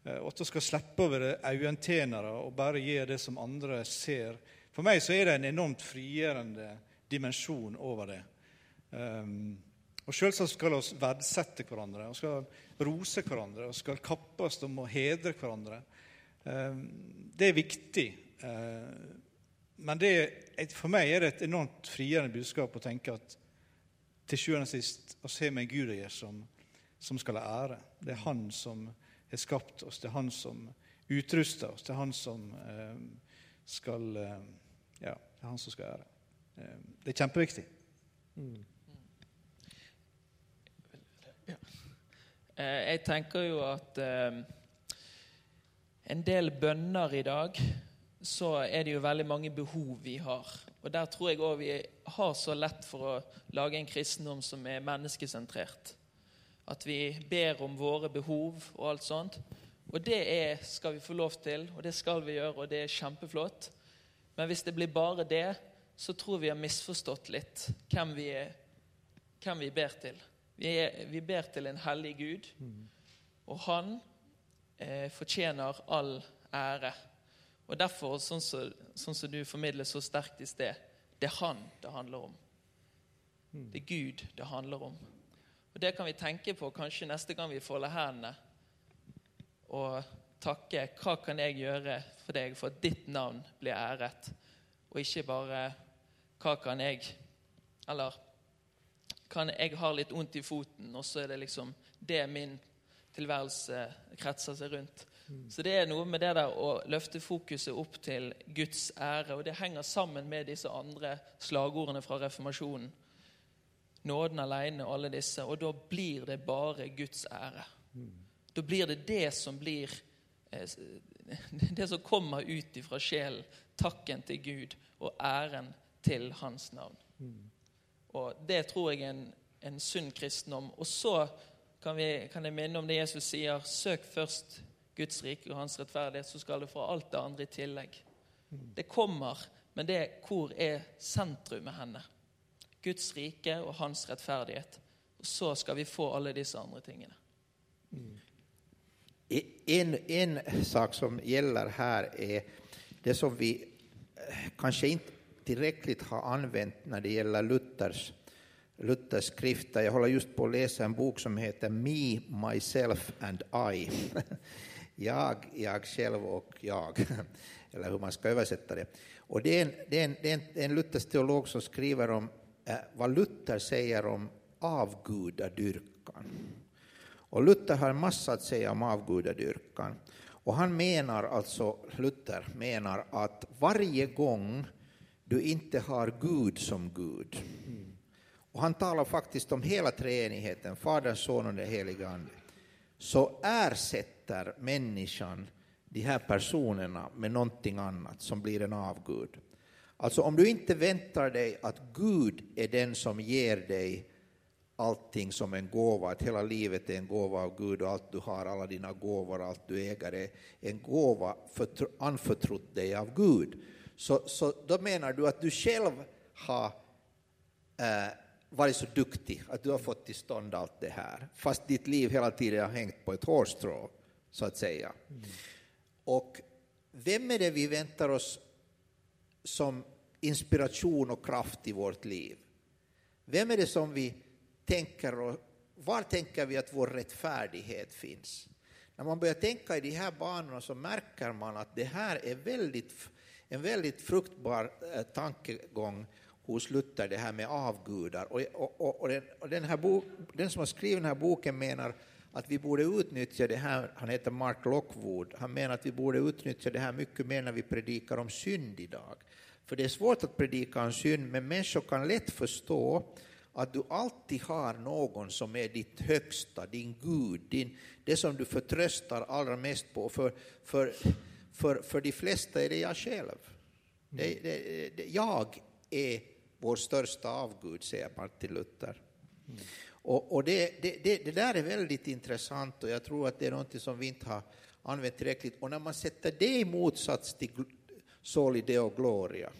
Og at vi skal slippe over øyentjenere og bare gjøre det som andre ser for meg så er det en enormt frigjørende dimensjon over det. Um, og Selvsagt skal vi verdsette hverandre og skal rose hverandre og skal kappes om å hedre hverandre. Um, det er viktig. Uh, men det, for meg er det et enormt frigjørende budskap å tenke at til sjuende og sist å se med Gud gjøre som, som skal ha ære. Det er Han som har skapt oss, det er Han som utruster oss, det er Han som eh, skal eh, Ja, det er Han som skal ære. Eh, det er kjempeviktig. Eh, Jeg tenker jo at eh, en del bønner i dag, så er det jo veldig mange behov vi har. Og der tror jeg òg vi har så lett for å lage en kristendom som er menneskesentrert. At vi ber om våre behov og alt sånt. Og det er, skal vi få lov til, og det skal vi gjøre, og det er kjempeflott. Men hvis det blir bare det, så tror vi har misforstått litt hvem vi, er, hvem vi ber til. Vi, er, vi ber til en hellig Gud, og han eh, fortjener all ære. Og derfor, sånn som sånn så du formidler så sterkt i sted, det er han det handler om. Det er Gud det handler om. Og Det kan vi tenke på kanskje neste gang vi folder hendene og takke. Hva kan jeg gjøre for deg for at ditt navn blir æret? Og ikke bare hva kan jeg Eller kan jeg har litt vondt i foten, og så er det liksom det min tilværelse kretser seg rundt. Så det er noe med det der å løfte fokuset opp til Guds ære, og det henger sammen med disse andre slagordene fra reformasjonen. Nåden alene og alle disse. Og da blir det bare Guds ære. Da blir det det som blir eh, Det som kommer ut ifra sjelen. Takken til Gud og æren til Hans navn. Og Det tror jeg er en, en sunn kristendom. Og så kan, vi, kan jeg minne om det Jesus sier. Søk først Guds rike og hans rettferdighet, så skal du få alt det andre i tillegg. Det kommer, men det hvor er sentrumet henne? Guds rike og hans rettferdighet. Og så skal vi få alle disse andre tingene. En, en sak som gjelder her, er det som vi kanskje kanske inte tillräckligt har använt när det gäller Luthers, Luthers skrifter. Jag håller just på att läsa en bok som heter Me, Myself and I. jag, jag själv och jag, eller hur man ska översätta det. Och det är en, det är en, det är en, luthersk teolog som skriver om eh, vad Luther säger om avgudadyrkan. Och Luther har en massa att säga om avgudadyrkan. Och han menar alltså, Luther menar att varje gång du inte har Gud som Gud, och han talar faktiskt om hela treenigheten, Fadern, Son och den helige Ande, så ersätter människan de här personerna med någonting annat som blir en avgud. Alltså om du inte väntar dig att Gud är den som ger dig allting som en gåva, att hela livet är en gåva av Gud och allt du har, alla dina gåvor, allt du äger är en gåva förtro, anförtrott dig av Gud. Så, så da mener du att du själv har eh, varit så duktig att du har fått till stånd allt det här, fast ditt liv hela tiden har hängt på ett hårstrå, så att säga. Och vem är det vi väntar oss som inspiration och kraft i vårt liv? Vem är det som vi tänker och var tänker vi att vår rättfärdighet finns? När man börjar tänka i de här banorna så märker man att det här är väldigt, en väldigt fruktbar eh, tankegång hos Luther, det här med avgudar. og och, och, den, och den, här bok, den som har skrivit den här boken menar att vi borde utnyttja det här, han heter Mark Lockwood, han menar att vi borde utnyttja det här mycket mer när vi predikar om synd idag. För det är svårt att predika om synd, men människor kan lätt förstå att du alltid har någon som är ditt högsta, din Gud, din, det som du förtröstar allra mest på. För, för, för, för de flesta är det jag själv. Det, det, det, jag är vår största avgud, säger Martin Luther. Och, och det, det, det, det där är väldigt intressant och jag tror att det är något som vi inte har använt tillräckligt. Och när man sätter det i motsats till Soli Deo Gloria,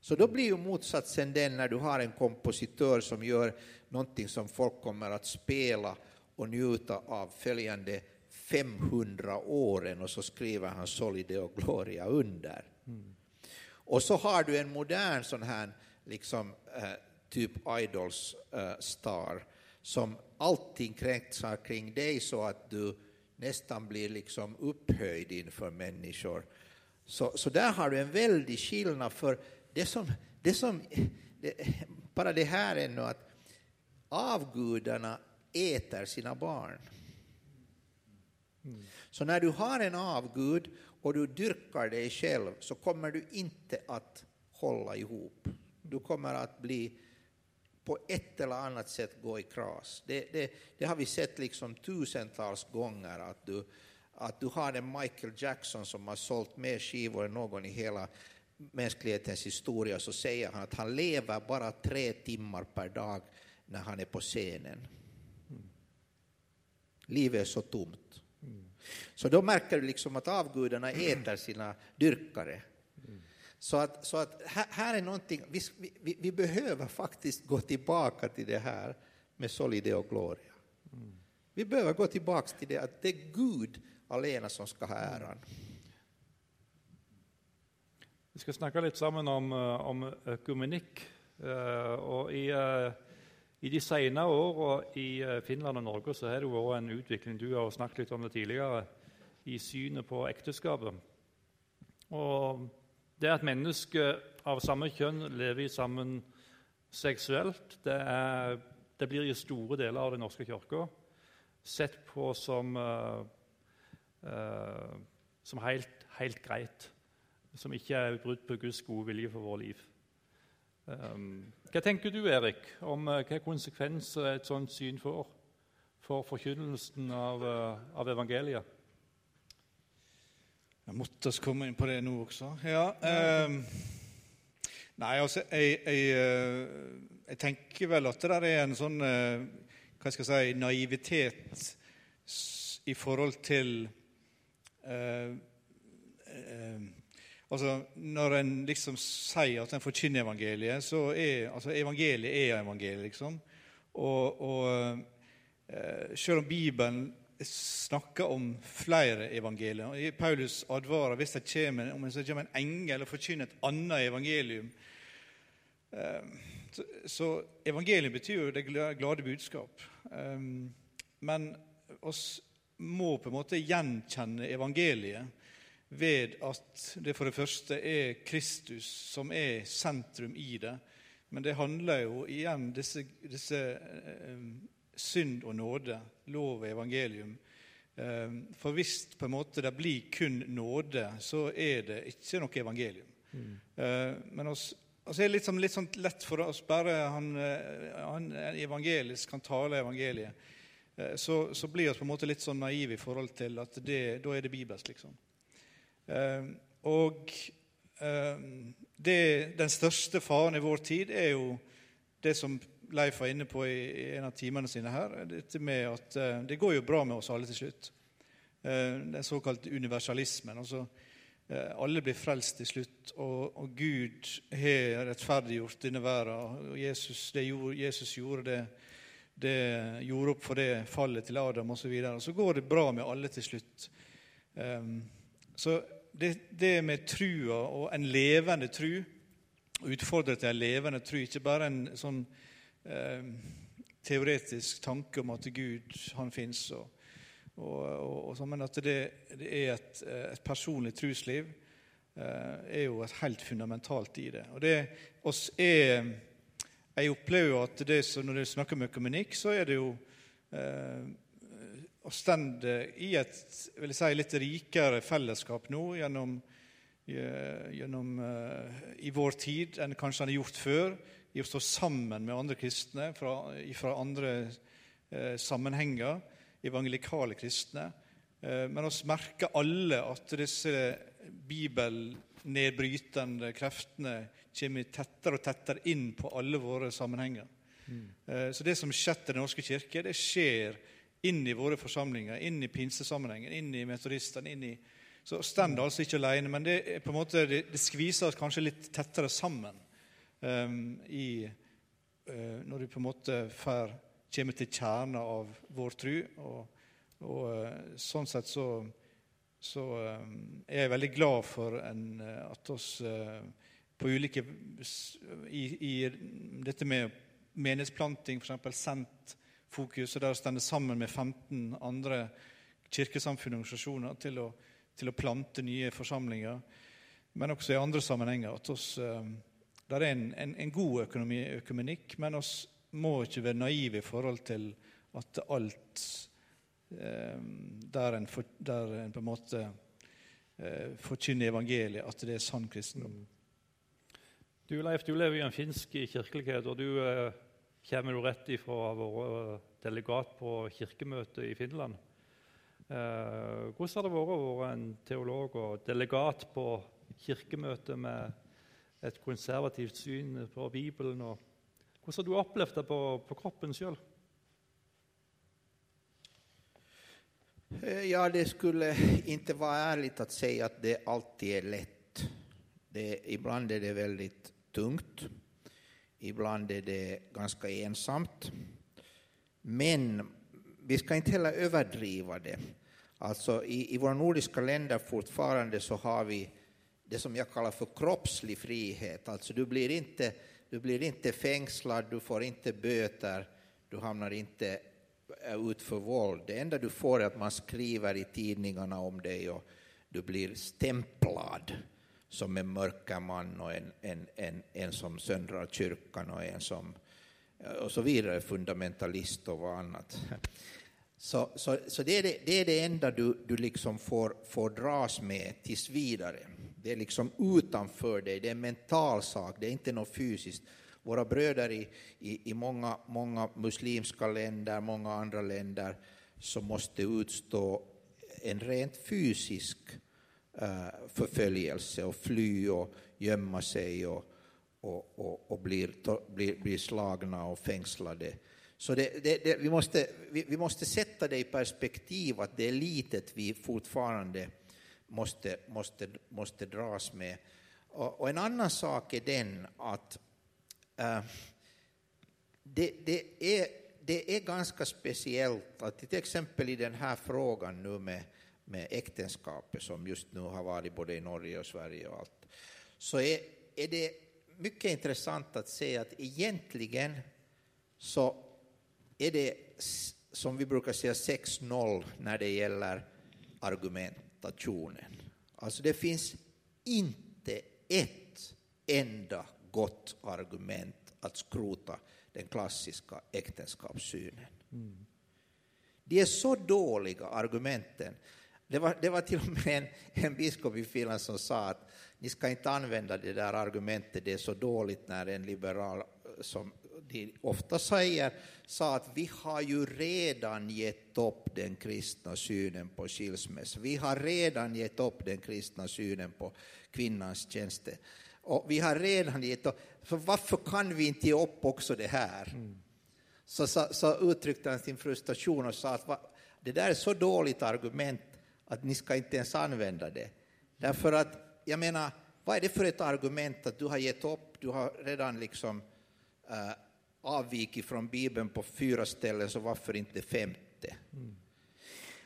så då blir ju motsatsen den när du har en kompositör som gör någonting som folk kommer att spela och njuta av följande 500 åren og så skriver han solide og Gloria under. og så har du en modern sånn her liksom, eh, typ Idols eh, som allting kretsar kring deg så at du nästan blir liksom upphöjd inför människor. Så, så där har du en veldig skillnad för det som, det som det, bara det här ännu att avgudarna äter sina barn. Så när du har en avgud och du dyrkar dig själv så kommer du inte att hålla ihop. Du kommer att bli på ett eller annat sätt gå i kras. Det, det, det har vi sett liksom tusentals gånger att du, att du har en Michael Jackson som har sålt mer skivor än någon i hela mänsklighetens historia så säger han att han lever bara tre timmar per dag när han är på scenen. Livet är så tomt. Så då märker du liksom att avgudarna äter sina dyrkare. Så att, så att här, här är någonting, vi, vi, vi, behöver faktiskt gå tillbaka till det här med Solide och Gloria. Vi behöver gå tillbaka till det att det är Gud alene som ska ha äran. Vi skal snakke litt sammen om, eh, om økumenikk. Eh, og i, eh, i de senere åra i Finland og Norge så har det vært en utvikling du har snakket litt om det tidligere, i synet på ekteskapet. Og det at mennesker av samme kjønn lever sammen seksuelt, det, er, det blir i store deler av Den norske kirka sett på som, uh, som helt, helt, greit. Som ikke er brudd på Guds gode vilje for vår liv. Um, hva tenker du, Erik, om uh, hva konsekvenser et sånt syn får for forkynnelsen av, av evangeliet? Jeg måtte komme inn på det nå også. Ja, eh, nei, altså jeg, jeg, eh, jeg, tenker vel at det der er en sånn eh, Hva skal jeg si Naivitet i forhold til eh, eh, Altså, Når en liksom sier at en forkynner evangeliet, så er altså evangeliet er evangeliet, liksom. Og, og eh, selv om Bibelen snakker om flere evangelier. og Paulus advarer hvis det kommer, om det kommer en engel og forkynner et annet evangelium. Eh, så, så evangeliet betyr jo det glade budskap. Eh, men oss må på en måte gjenkjenne evangeliet ved at det for det første er Kristus som er sentrum i det. Men det handler jo igjen disse, disse eh, synd og nåde, lov og evangelium. Eh, for hvis på en måte det blir kun nåde, så er det ikke noe evangelium. Mm. Eh, men oss, altså er det litt, sånn, litt sånn lett for oss bare han, eh, han evangelisk kan tale evangeliet. Eh, så, så blir vi på en måte litt sånn naive i forhold til at det, da er det bibelsk, liksom. Ehm, og det, den største faren i vår tid er jo det som Leif var inne på i, en av timene sine her, dette med at uh, det går jo bra med oss alle til slutt. Uh, den såkalte universalismen. altså uh, Alle blir frelst til slutt, og, og Gud har rettferdiggjort denne verden. og Jesus, det Jesus gjorde det, det gjorde opp for det fallet til Adam osv. Så, videre. så går det bra med alle til slutt. Um, så det, det med trua og en levende tru, utfordre til en levende tru, ikke bare en sånn eh, teoretisk tanke om at Gud han fins, og, og, og, og, sånn, men at det, det er et, et, personlig trusliv, eh, er jo et helt fundamentalt i det. Og det oss er Jeg opplever jo at det når du snakker om økonomikk, så er det jo eh, å stå i et si, litt rikere fellesskap nå gjennom, gjennom uh, i vår tid enn kanskje han har gjort før i å stå sammen med andre kristne fra, fra andre eh, sammenhenger, evangelikale kristne. Eh, men vi merker alle at disse bibelnedbrytende kreftene kommer tettere og tettere inn på alle våre sammenhenger. Mm. Eh, så det som skjer i Den norske kirke, det skjer inn i våre forsamlinger, inn i pinsesammenhengen, inn i metodistene. inn i så står altså ikke alene, men det, er på en måte, det, det skviser kanskje litt tettere sammen um, i, uh, når du på en måte får, kommer til kjernen av vår tru. Og, og uh, sånn sett så, så um, er jeg veldig glad for en, at oss uh, på ulike i, i, dette med menighetsplanting, f.eks. sendt fokus, og der står sammen med 15 andre kirkesamfunn og organisasjoner til å, til å plante nye forsamlinger. Men også i andre sammenhenger. at oss det er en, en, en god økonomi, økonomikk, men vi må ikke være naive i forhold til at alt eh, der, en for, der en på en måte eh, forkynner evangeliet, at det er sann kristendom. Du Leif, du lever i en finsk kirkelighet, og du eh, kommer jo rett ifra å ha vært delegat på kirkemøtet i Finland. Eh, hvordan har det vært å være en teolog og delegat på kirkemøtet med et konservativt syn på Bibelen? Hvordan har du opplevd det på, på kroppen sjøl? Eh, Ja, det skulle ikke være ærlig å si at det alltid er lett. Det, er det veldig tungt. Ibland är det ganska ensamt. Men vi ska inte heller överdriva det. Alltså i, i våra nordiska länder så har vi det som jag kallar för kroppslig frihet. Alltså du blir inte, du blir du får inte böter, du hamnar inte eh, ut för våld. Det enda du får är att man skriver i tidningarna om dig och du blir stämplad som en mörkerman och en, en, en, en som söndrar kyrkan och en som och så vidare, fundamentalist och vad annat. Så, så, så det, är det, det är det enda du, du liksom får, får dras med tills vidare. Det är liksom utanför dig, det är en mental sak, det är inte något fysiskt. Våra bröder i, i, i många, många muslimska länder, många andra länder, som måste utstå en rent fysisk eh, forfølgelse og fly og gjemme seg og, og, og, og blir, blir, blir slagna og fängslade. Så det, det, det, vi, måste, vi, vi måste sätta det i perspektiv att det är litet vi fortfarande måste, måste, måste dras med. Och, och en annan sak är den att äh, det, det, är, det är ganska speciellt att till exempel i den här frågan nu med, med äktenskapet som just nu har varit både i Norge och Sverige och allt, så är, är det mycket intressant att se att egentligen så är det som vi brukar säga 6-0 när det gäller argumentationen. Alltså det finns inte ett enda gott argument att skrota den klassiska äktenskapssynen. De är så dåliga, argumenten. Det var, det var till och med en, en biskop i Finland som sa att ni ska inte använda det där argumentet, det är så dåligt när en liberal, eh, som de ofta säger, sa att vi har ju redan gett upp den kristna synen på skilsmässa. Vi har redan gett upp den kristna synen på kvinnans tjänste. Och vi har redan gett upp, så varför kan vi inte ge upp också det här? så, så, så uttryckte han sin frustration och sa att va, det där är så dåligt argument att ni ska inte ens använda det. Därför att, jag menar, vad är det för ett argument att du har gett upp, du har redan liksom äh, avvikit från Bibeln på fyra ställen, så varför inte femte? Mm.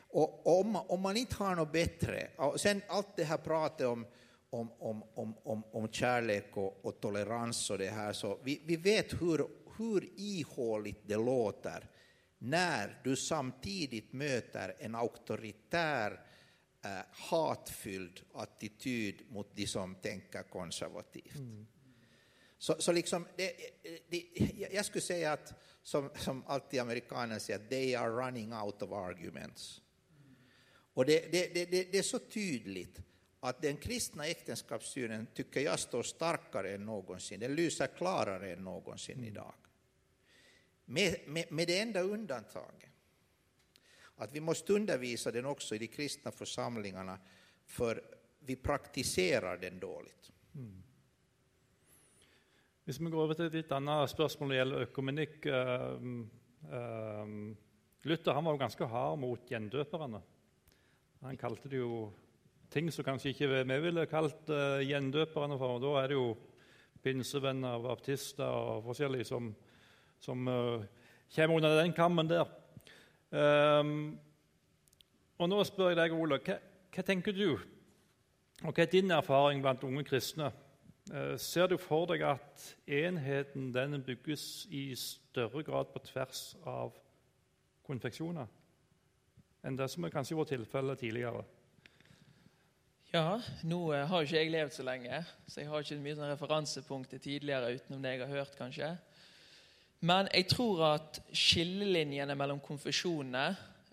och om, om man inte har något bättre, och sen allt det här pratet om, om, om, om, om, om kärlek och, och tolerans och det här, så vi, vi vet hur, hur ihåligt det låter när du samtidigt möter en auktoritär, eh, hatfylld attityd mot de som tänker konservativt. Så, så liksom, det, det, jag skulle säga att, som, som alltid amerikaner säger, they are running out of arguments. Och det, det, det, det, det är så tydligt att den kristna äktenskapssynen tycker jag står starkare än någonsin. Den lyser klarare än någonsin idag. Med, med, med det enda undantaget att vi måste undervisa den också i de kristna församlingarna för vi praktiserar den dåligt. Hvis vi går over til et litt annet spørsmål når det gjelder økumenikk eh, eh, Luther han var jo ganske hard mot gjendøperne. Han kalte det jo ting som kanskje ikke vi ville kalt uh, gjendøperne for. Da er det jo pinsevenner, baptister og forskjellige som, som eh, kommer under den kammen der. Ehm, og nå spør jeg deg, Ole, hva, hva tenker du? Og hva er din erfaring blant unge kristne? Eh, Ser du for deg at enheten den bygges i større grad på tvers av konfeksjoner enn det som er kanskje var tilfellet tidligere? Ja, nå eh, har ikke jeg levd så lenge, så jeg har ikke mye sånn referansepunkt til tidligere utenom det jeg har hørt, kanskje. Men jeg tror at skillelinjene mellom konfesjonene,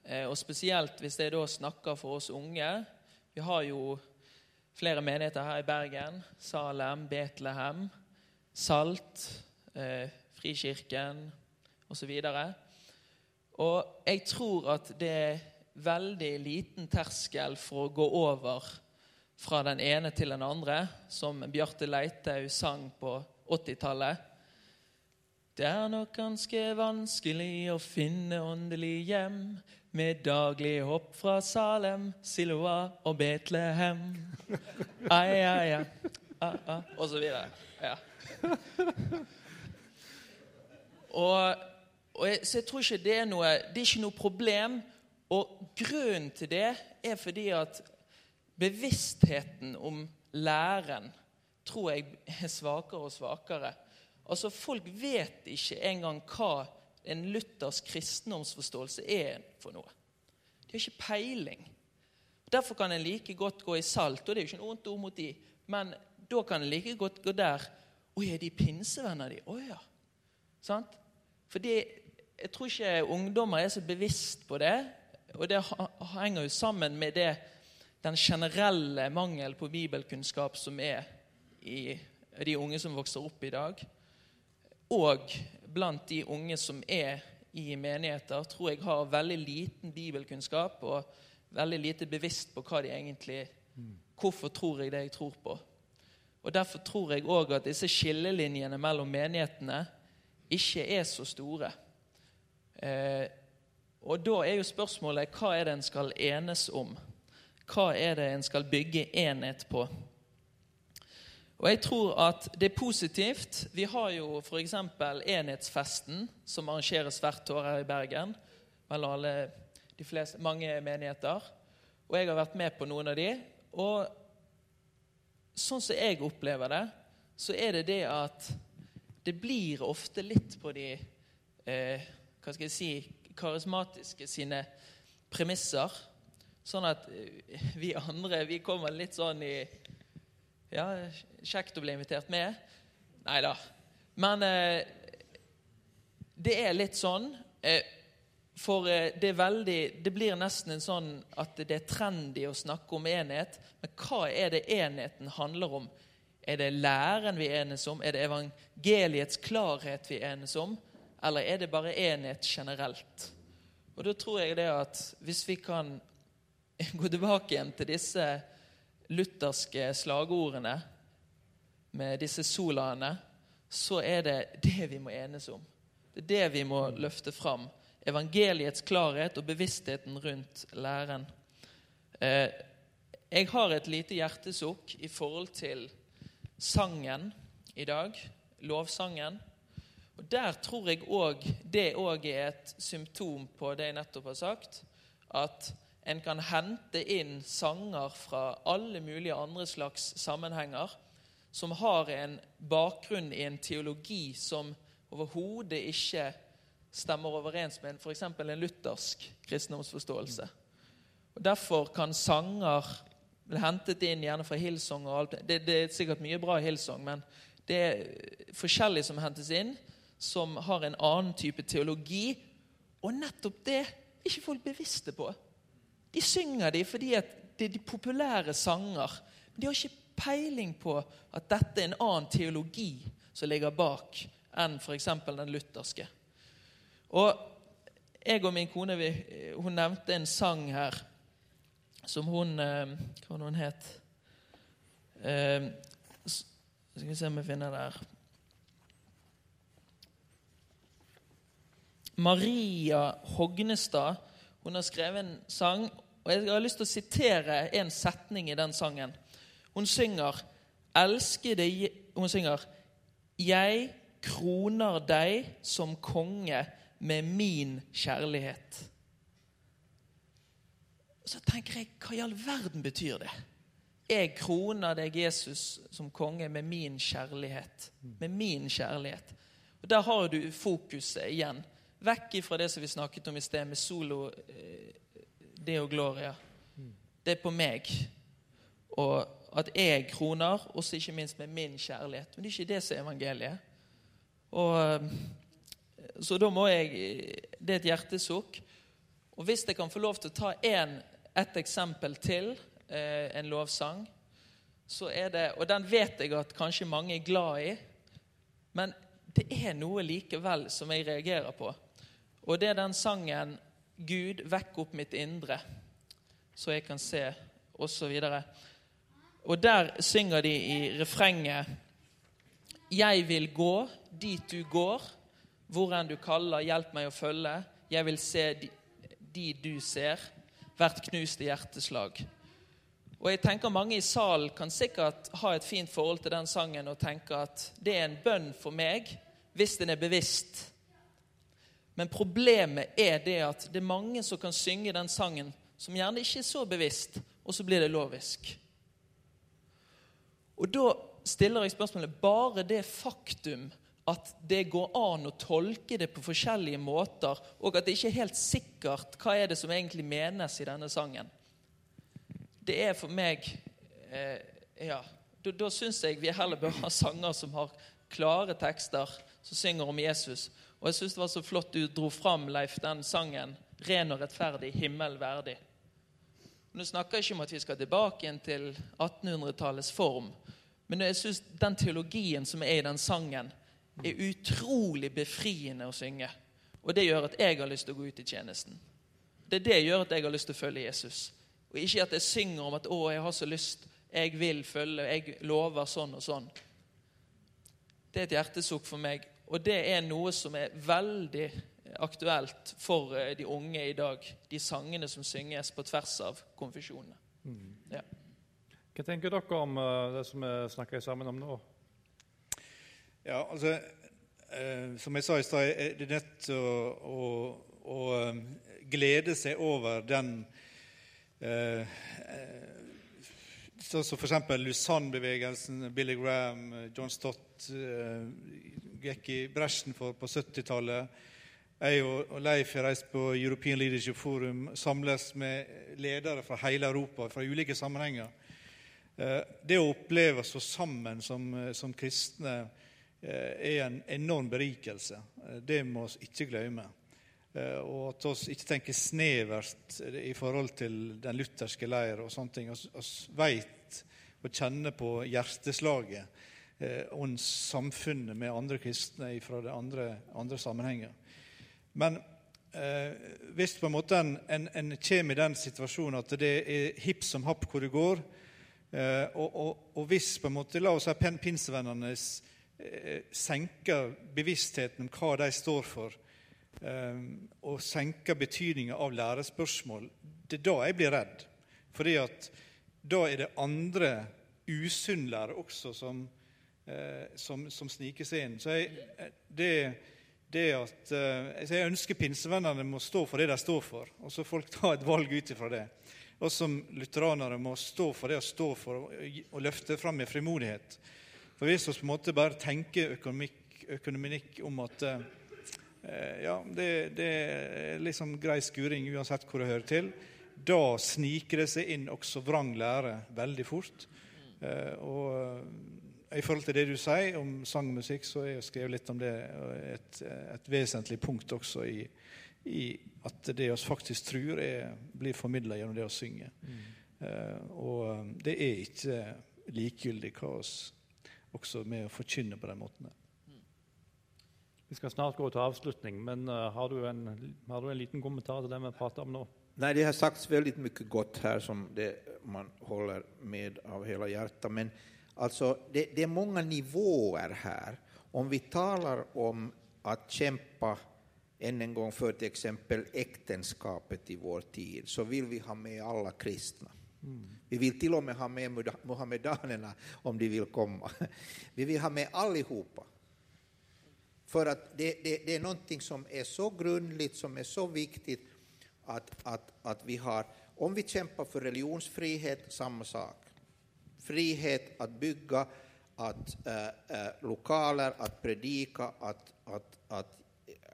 eh, og spesielt hvis jeg da snakker for oss unge Vi har jo flere menigheter her i Bergen. Salem, Betlehem, Salt, eh, Frikirken osv. Og, og jeg tror at det er veldig liten terskel for å gå over fra den ene til den andre, som Bjarte Leithaug sang på 80-tallet. Det er nok ganske vanskelig å finne åndelig hjem med daglig hopp fra Salem, Siloa og Betlehem. Ai, ai, ai. Ah, ah, og så videre. Ja. Og, og jeg, så jeg tror ikke det er noe Det er ikke noe problem. Og grunnen til det er fordi at bevisstheten om læren tror jeg er svakere og svakere. Altså, Folk vet ikke engang hva en luthersk kristendomsforståelse er for noe. De har ikke peiling. Derfor kan en like godt gå i salt, og det er jo ikke noe vondt ord mot de, men da kan en like godt gå der. Å, er de pinsevenner, de? Å ja. Sant? Fordi jeg tror ikke ungdommer er så bevisst på det. Og det henger jo sammen med det, den generelle mangel på bibelkunnskap som er i de unge som vokser opp i dag. Og blant de unge som er i menigheter, tror jeg har veldig liten bibelkunnskap og veldig lite bevisst på hva de egentlig Hvorfor tror jeg det jeg tror på? Og Derfor tror jeg òg at disse skillelinjene mellom menighetene ikke er så store. Eh, og da er jo spørsmålet hva er det en skal enes om? Hva er det en skal bygge enhet på? Og jeg tror at det er positivt. Vi har jo f.eks. Enhetsfesten, som arrangeres hvert år her i Bergen. Mellom alle, de fleste, mange menigheter. Og jeg har vært med på noen av de. Og sånn som jeg opplever det, så er det det at det blir ofte litt på de eh, hva skal jeg si, karismatiske sine premisser. Sånn at eh, vi andre vi kommer litt sånn i ja, kjekt å bli invitert med. Nei da. Men eh, det er litt sånn. Eh, for eh, det er veldig Det blir nesten en sånn at det er trendy å snakke om enhet. Men hva er det enheten handler om? Er det læren vi enes om? Er det evangeliets klarhet vi enes om? Eller er det bare enhet generelt? Og da tror jeg det at hvis vi kan gå tilbake igjen til disse lutherske slagordene med disse solaene, så er det det vi må enes om. Det er det vi må løfte fram. Evangeliets klarhet og bevisstheten rundt læren. Eh, jeg har et lite hjertesukk i forhold til sangen i dag, lovsangen. Og Der tror jeg også, det òg er et symptom på det jeg nettopp har sagt. At en kan hente inn sanger fra alle mulige andre slags sammenhenger som har en bakgrunn i en teologi som overhodet ikke stemmer overens med f.eks. en luthersk kristendomsforståelse. Og Derfor kan sanger bli hentet inn gjerne fra Hillsong. og alt. Det, det er sikkert mye bra i Hillsong, men det er forskjellig som hentes inn, som har en annen type teologi. Og nettopp det er ikke folk bevisste på. De synger de fordi det er de populære sanger. Men de har ikke peiling på at dette er en annen teologi som ligger bak enn f.eks. den lutherske. Og jeg og min kone vi, hun nevnte en sang her som hun eh, Hva var hun het? Eh, skal vi se om jeg finner det her Maria Hognestad hun har skrevet en sang, og jeg har lyst til å sitere en setning i den sangen. Hun synger Elskede Hun synger Jeg kroner deg som konge med min kjærlighet. Så tenker jeg, hva i all verden betyr det? Jeg kroner deg, Jesus, som konge med min kjærlighet. Med min kjærlighet. Og Der har du fokuset igjen. Vekk ifra det som vi snakket om i sted, med solo eh, Deo Gloria. Det er på meg. Og at jeg kroner, også ikke minst med min kjærlighet. Men det er ikke det som er evangeliet. Og eh, så da må jeg Det er et hjertesukk. Og hvis jeg kan få lov til å ta en, et eksempel til, eh, en lovsang, så er det Og den vet jeg at kanskje mange er glad i, men det er noe likevel som jeg reagerer på. Og det er den sangen 'Gud, vekk opp mitt indre', så jeg kan se, osv. Og, og der synger de i refrenget 'Jeg vil gå dit du går', hvor enn du kaller, hjelp meg å følge. Jeg vil se de, de du ser, hvert knuste hjerteslag. Og jeg tenker Mange i salen kan sikkert ha et fint forhold til den sangen og tenke at det er en bønn for meg hvis den er bevisst. Men problemet er det at det er mange som kan synge den sangen som gjerne ikke er så bevisst, og så blir det lovisk. Og da stiller jeg spørsmålet bare det faktum at det går an å tolke det på forskjellige måter, og at det ikke er helt sikkert hva er det som egentlig menes i denne sangen. Det er for meg eh, Ja, da, da syns jeg vi heller bør ha sanger som har klare tekster, som synger om Jesus. Og jeg syns det var så flott du dro fram, Leif, den sangen 'Ren og rettferdig, himmel verdig'. Nå snakker jeg ikke om at vi skal tilbake igjen til 1800-tallets form. Men jeg synes den teologien som er i den sangen, er utrolig befriende å synge. Og det gjør at jeg har lyst til å gå ut i tjenesten. Det er det gjør at jeg har lyst til å følge Jesus. Og ikke at jeg synger om at 'Å, jeg har så lyst, jeg vil følge, jeg lover sånn og sånn'. Det er et hjertesukk for meg. Og det er noe som er veldig aktuelt for eh, de unge i dag. De sangene som synges på tvers av konfesjonene. Mm. Ja. Hva tenker dere om uh, det som vi snakker sammen om nå? Ja, altså, eh, Som jeg sa i stad, er det nødt til å, å, å um, glede seg over den eh, Sånn som f.eks. Lusanne-bevegelsen, Billy Graham, John Stott eh, gikk i bresjen for på 70-tallet. Jeg og Leif har reist på European Leadership Forum, samles med ledere fra hele Europa, fra ulike sammenhenger. Eh, det å oppleve oss sammen som, som kristne eh, er en enorm berikelse. Eh, det må vi ikke glemme. Og at vi ikke tenker snevert i forhold til den lutherske leir og sånne ting. Vi vet og kjenner på hjerteslaget Eh, og samfunnet med andre kristne fra andre, andre sammenhenger. Men eh, hvis på en måte en, en, en, kommer i den situasjonen at det er hipp som happ hvor det går, eh, og, og, og, hvis på en måte, la oss si pinsevennene eh, senker bevisstheten om hva de står for, eh, og senker betydninga av lærespørsmål, det er da jeg blir redd. Fordi at da er det andre usunnlære også som eh, som, som, sniker seg inn. Så jeg, eh, det, det at, eh, jeg ønsker pinsevennene må stå for det de står for, og så folk ta et valg ut ifra det. Og som lutheranere må stå for det å stå for og løfte fram med frimodighet. For hvis vi på en måte bare tenker økonomikk om at ja, det, det, er liksom grei skuring uansett hvor det hører til, da sniker det seg inn også vrang lære veldig fort. Eh, og i forhold til det du sier om sang og musikk, så er jeg skrevet litt om det. Et, et vesentlig punkt også i, i, at det vi faktisk tror, er, blir formidla gjennom det å synge. Mm. Og det er ikke likegyldig hva vi også med å forkynne på den måten. Vi skal snart gå til avslutning, men uh, har, du en, har, du en, liten kommentar til det vi prater om nå? Nei, Det har sagt veldig mye godt her som det man holder med av hele hjertet. Men altså, det, det, er mange nivåer her. Om vi taler om å kjempe än en gang for exempel äktenskapet i vår tid, så vill vi ha med alla kristna. Mm. Vi vill till och med ha med muhammedanerna om de vill komma. Vi vill ha med allihopa. För att det, det, det är någonting som är så grundligt, som är så viktigt att, att, att vi har, om vi kämpar för religionsfrihet, samma sak frihet att bygga, att äh, äh, lokaler, att predika, att, att, att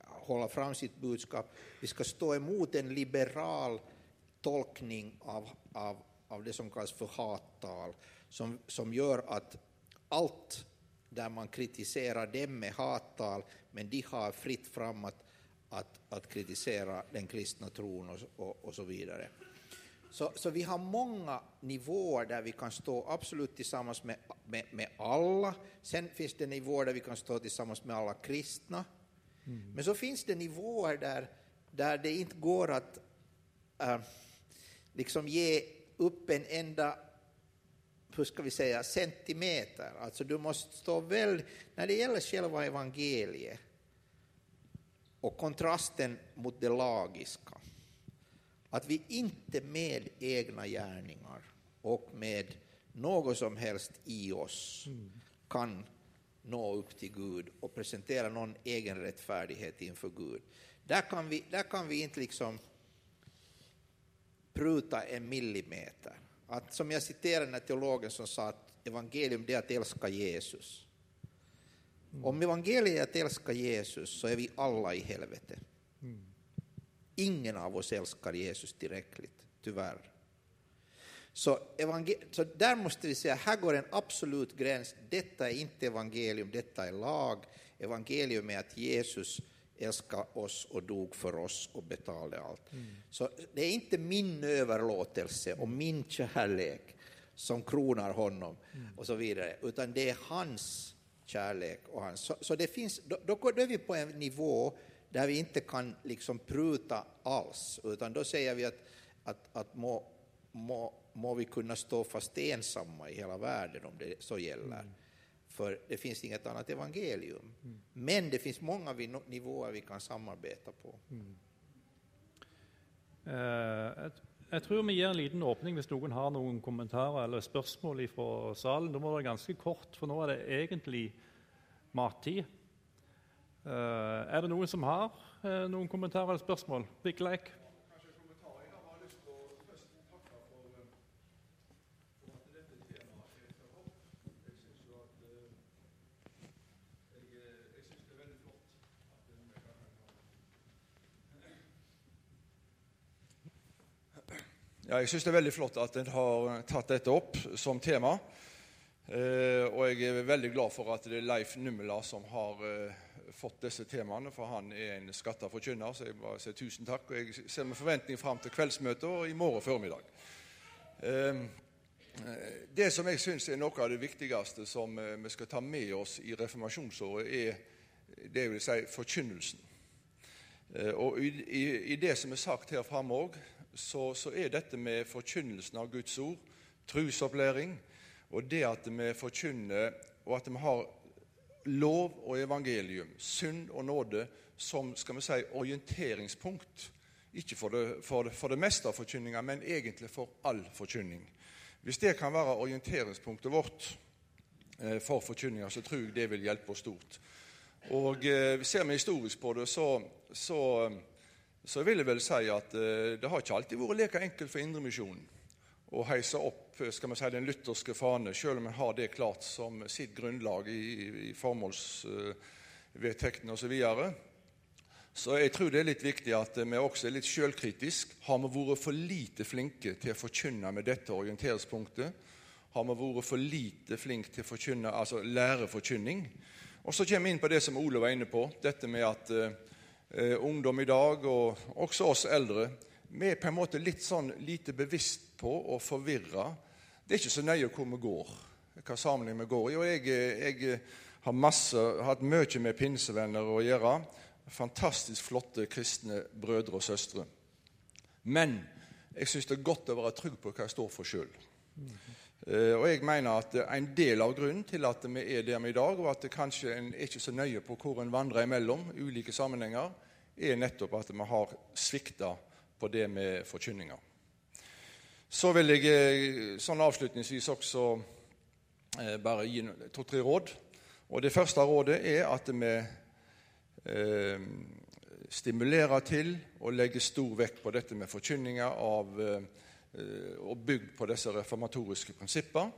hålla fram sitt budskap. Vi ska stå emot en liberal tolkning av, av, av det som kallas för hattal, som, som gör att allt där man kritiserar dem med hattal, men de har fritt fram att, att, att kritisera den kristna tron och, och, och så vidare. Så, så vi har många nivåer där vi kan stå absolut tillsammans med, med, med alla. Sen finns det nivåer där vi kan stå tillsammans med alla kristna. Men så finns det nivåer där, där det inte går att äh, liksom ge upp en enda hur ska vi säga, centimeter. Alltså du måste stå väl, när det gäller själva evangeliet och kontrasten mot det lagiska, att vi inte med egna gärningar och med något som helst i oss kan nå upp till Gud och presentera någon egen rättfärdighet inför Gud. Där kan vi, där kan vi inte liksom pruta en millimeter. Att, som jag citerade den här teologen som sa att evangelium det är att älska Jesus. Om evangeliet är att älska Jesus så är vi alla i helvete. Ingen av oss älskar Jesus tillräckligt, tyvärr. Så, så där måste vi säga, här går en absolut gräns. Detta är inte evangelium, detta är lag. Evangelium är att Jesus älskade oss och dog för oss och betalade allt. Så det är inte min överlåtelse och min kärlek som kronar honom och så vidare, utan det är hans kärlek. Och hans. Så, så det finns, då, då går- vi på en nivå där vi inte kan liksom pruta alls, utan då säger vi att, att, att må, må, må vi kunna stå fast ensamma i hela världen om det så gäller. För det finns inget annat evangelium. Men det finns många nivåer vi kan samarbeta på. Eh, jeg, jeg tror vi gir en liten åpning hvis noen har noen kommentarer eller spørsmål fra salen. Da må det være ganske kort, for nå er det egentlig mattid. Eh, er det noen som har eh, noen kommentarer eller spørsmål? Vigleik? Ja, jeg syns det er veldig flott at en har tatt dette opp som tema. Eh, og jeg er veldig glad for at det er Leif Nummela som har eh, fått disse temaene, for han er en skatta forkynner. Så jeg bare sier tusen takk. Og jeg ser med forventning fram til kveldsmøtet og i morgen formiddag. Eh, det som jeg syns er noe av det viktigste som eh, vi skal ta med oss i reformasjonsåret, er det jeg vil si forkynnelsen. Eh, Og i, i, i det som er sagt her framme òg, så, så er dette med forkynnelsen av Guds ord, trusopplæring, og det at vi forkynner, og at vi har lov og evangelium, synd og nåde, som skal vi si, orienteringspunkt. Ikke for det, for det, for det meste av forkynninga, men egentlig for all forkynning. Hvis det kan være orienteringspunktet vårt eh, for forkynninga, så tror jeg det vil hjelpe oss stort. Og eh, Ser vi historisk på det, så, så, så vil jeg vel si at eh, det har ikke alltid vært like enkelt for Indremisjonen å heise opp eh, skal vi si, den lutherske fane, selv om en har det klart som sitt grunnlag i, i, formålsvedtektene osv. Så, videre. så jeg tror det er litt viktig at vi også er litt sjølkritiske. Har vi vært for lite flinke til å forkynne med dette orienteringspunktet? Har vi vært for lite flinke til å forkynne, altså lære forkynning? Og så kommer vi inn på det som Ole var inne på, dette med at eh, ungdom i dag, og også oss eldre, vi er på en måte litt sånn lite bevisst på å forvirre. Det er ikke så nøye hvor vi går, hva sammenheng vi går i. Og jeg, jeg har masse, hatt mye med pinsevenner å gjøre. Fantastisk flotte kristne brødre og søstre. Men jeg syns det er godt å være trygg på hva jeg står for sjøl. Eh, Og jeg mener at En del av grunnen til at vi er der vi er i dag, og at det kanskje en er ikke så nøye på hvor en vandrer imellom ulike sammenhenger, er nettopp at vi har svikta på det med forkynninga. Så vil jeg eh, sånn avslutningsvis også eh, bare gi to-tre råd. Og Det første rådet er at vi eh, stimulerer til å legge stor vekt på dette med forkynninga av eh, og bygd på disse reformatoriske prinsipper.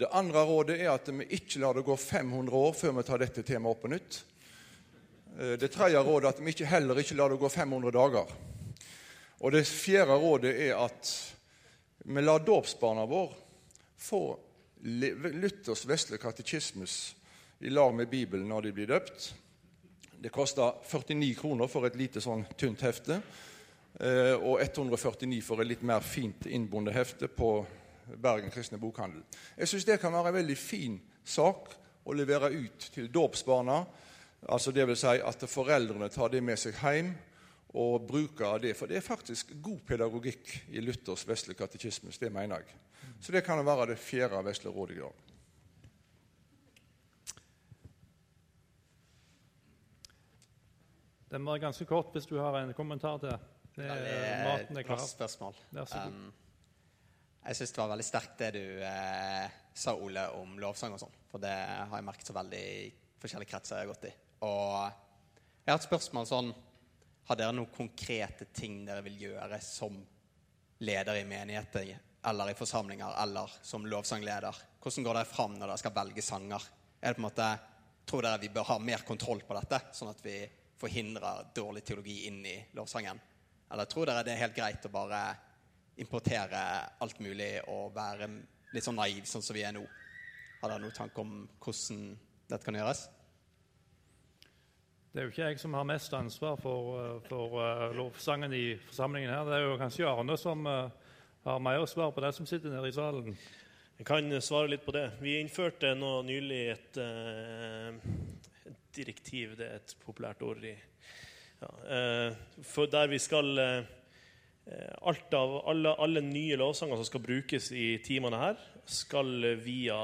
Det andre rådet er at vi ikke lar det gå 500 år før vi tar dette temaet opp på nytt. Eh, Det tredje rådet er at vi heller ikke lar det gå 500 dager. Og det fjerde rådet er at vi lar dåpsbarna våre få Luthers vesle katekismus i lag med Bibelen når de blir døpt. Det koster 49 kroner for et lite sånn tynt hefte. Eh, Og 149 for et litt mer fint innbundet hefte på Bergen kristne bokhandel. Jeg syns det kan være en veldig fin sak å levere ut til dåpsbarna. Altså vil si at foreldrene tar det med seg hjem og bruker det. For det er faktisk god pedagogikk i Luthers vesle katekismus. Det mener jeg. Så det kan være det fjerde vesle rådet i dag. Den var ganske kort hvis du har en kommentar til. Det, maten er klar. Spørsmål. Vær så god. Um, jeg syns det var veldig sterkt det du eh, sa, Ole, om lovsang og sånn. For det har jeg merket så veldig i forskjellige kretser jeg har gått i. Og jeg har et spørsmål sånn Har dere noen konkrete ting dere vil gjøre som leder i menigheter eller i forsamlinger eller som lovsangleder? Hvordan går dere fram når dere skal velge sanger? Er det på en måte, Tror dere vi bør ha mer kontroll på dette, sånn at vi forhindrer dårlig teologi inn i lovsangen? Eller tror dere det er helt greit å bare importere alt mulig og være litt sånn naiv, sånn som vi er nå? Har dere noen tanke om hvordan dette kan gjøres? Det er jo ikke jeg som har mest ansvar for, eh, for uh, lovsangen i forsamlingen her. Det er jo kanskje Arne som uh, har mer svar på det som sitter nede i salen. Jeg kan svare litt på det. Vi innførte nå nylig et, uh, et direktiv, det er et populært ord i ja, eh, For der vi skal eh, alt av, alle, alle nye lovsanger som skal brukes i timene her, skal via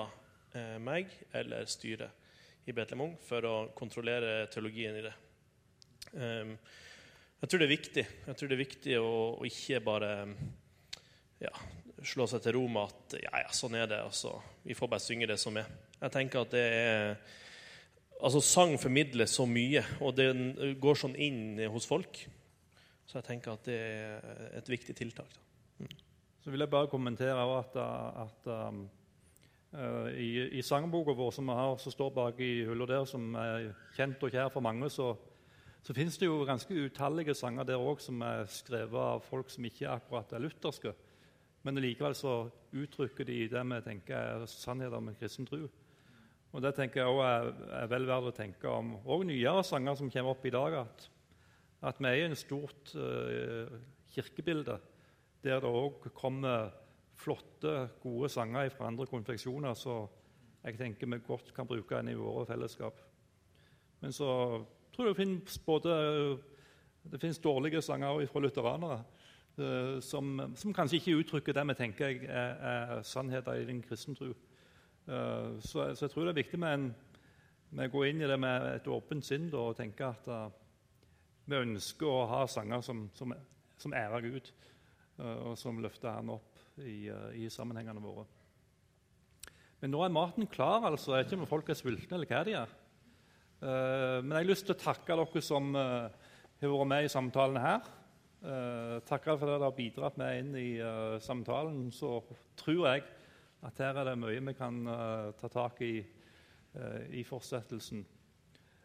eh, meg eller styret i Betlehem Ung for å kontrollere teologien i det. Um, jeg tror det er viktig. Jeg tror det er viktig å, å ikke bare ja, slå seg til ro med at ja, ja, sånn er det. Altså, vi får bare synge det som er. Jeg tenker at det er Altså, sang formidler så mye, og den går sånn inn hos folk. Så jeg tenker at det er et viktig tiltak. Da. Så vil jeg bare kommentere at, at um, uh, i, i sangboka vår som vi har, som står bak i hylla der, som er kjent og kjær for mange, så, så finnes det jo ganske utallige sanger der òg som er skrevet av folk som ikke akkurat er lutherske. Men likevel så uttrykker de det vi tenker er sannheter med kristen tro. Og Det tenker jeg også er, er vel verdt å tenke om og nyere sanger som kommer opp i dag. At, at vi er i en stort uh, kirkebilde der det òg kommer flotte, gode sanger fra andre konfeksjoner så jeg tenker vi godt kan bruke en i våre fellesskap. Men så tror jeg det finnes både det finnes dårlige sanger fra lutheranere uh, som, som, kanskje ikke uttrykker det vi tenker er, er sannheter i din kristne tro. Uh, så, så, jeg tror det er viktig med, å gå inn i det med et åpent sinn og tenke at uh, vi ønsker å ha sanger som, som, som ærer Gud, og som løfter Han opp i, i, sammenhengene våre. Men nå er maten klar, altså. Jeg vet ikke om folk er sultne, eller hva de er. men jeg har lyst til å takke dere som har vært med i samtalen her. takke for at dere har bidratt med inn i samtalen. Så tror jeg at her er det mye vi kan uh, ta tak i uh, i fortsettelsen.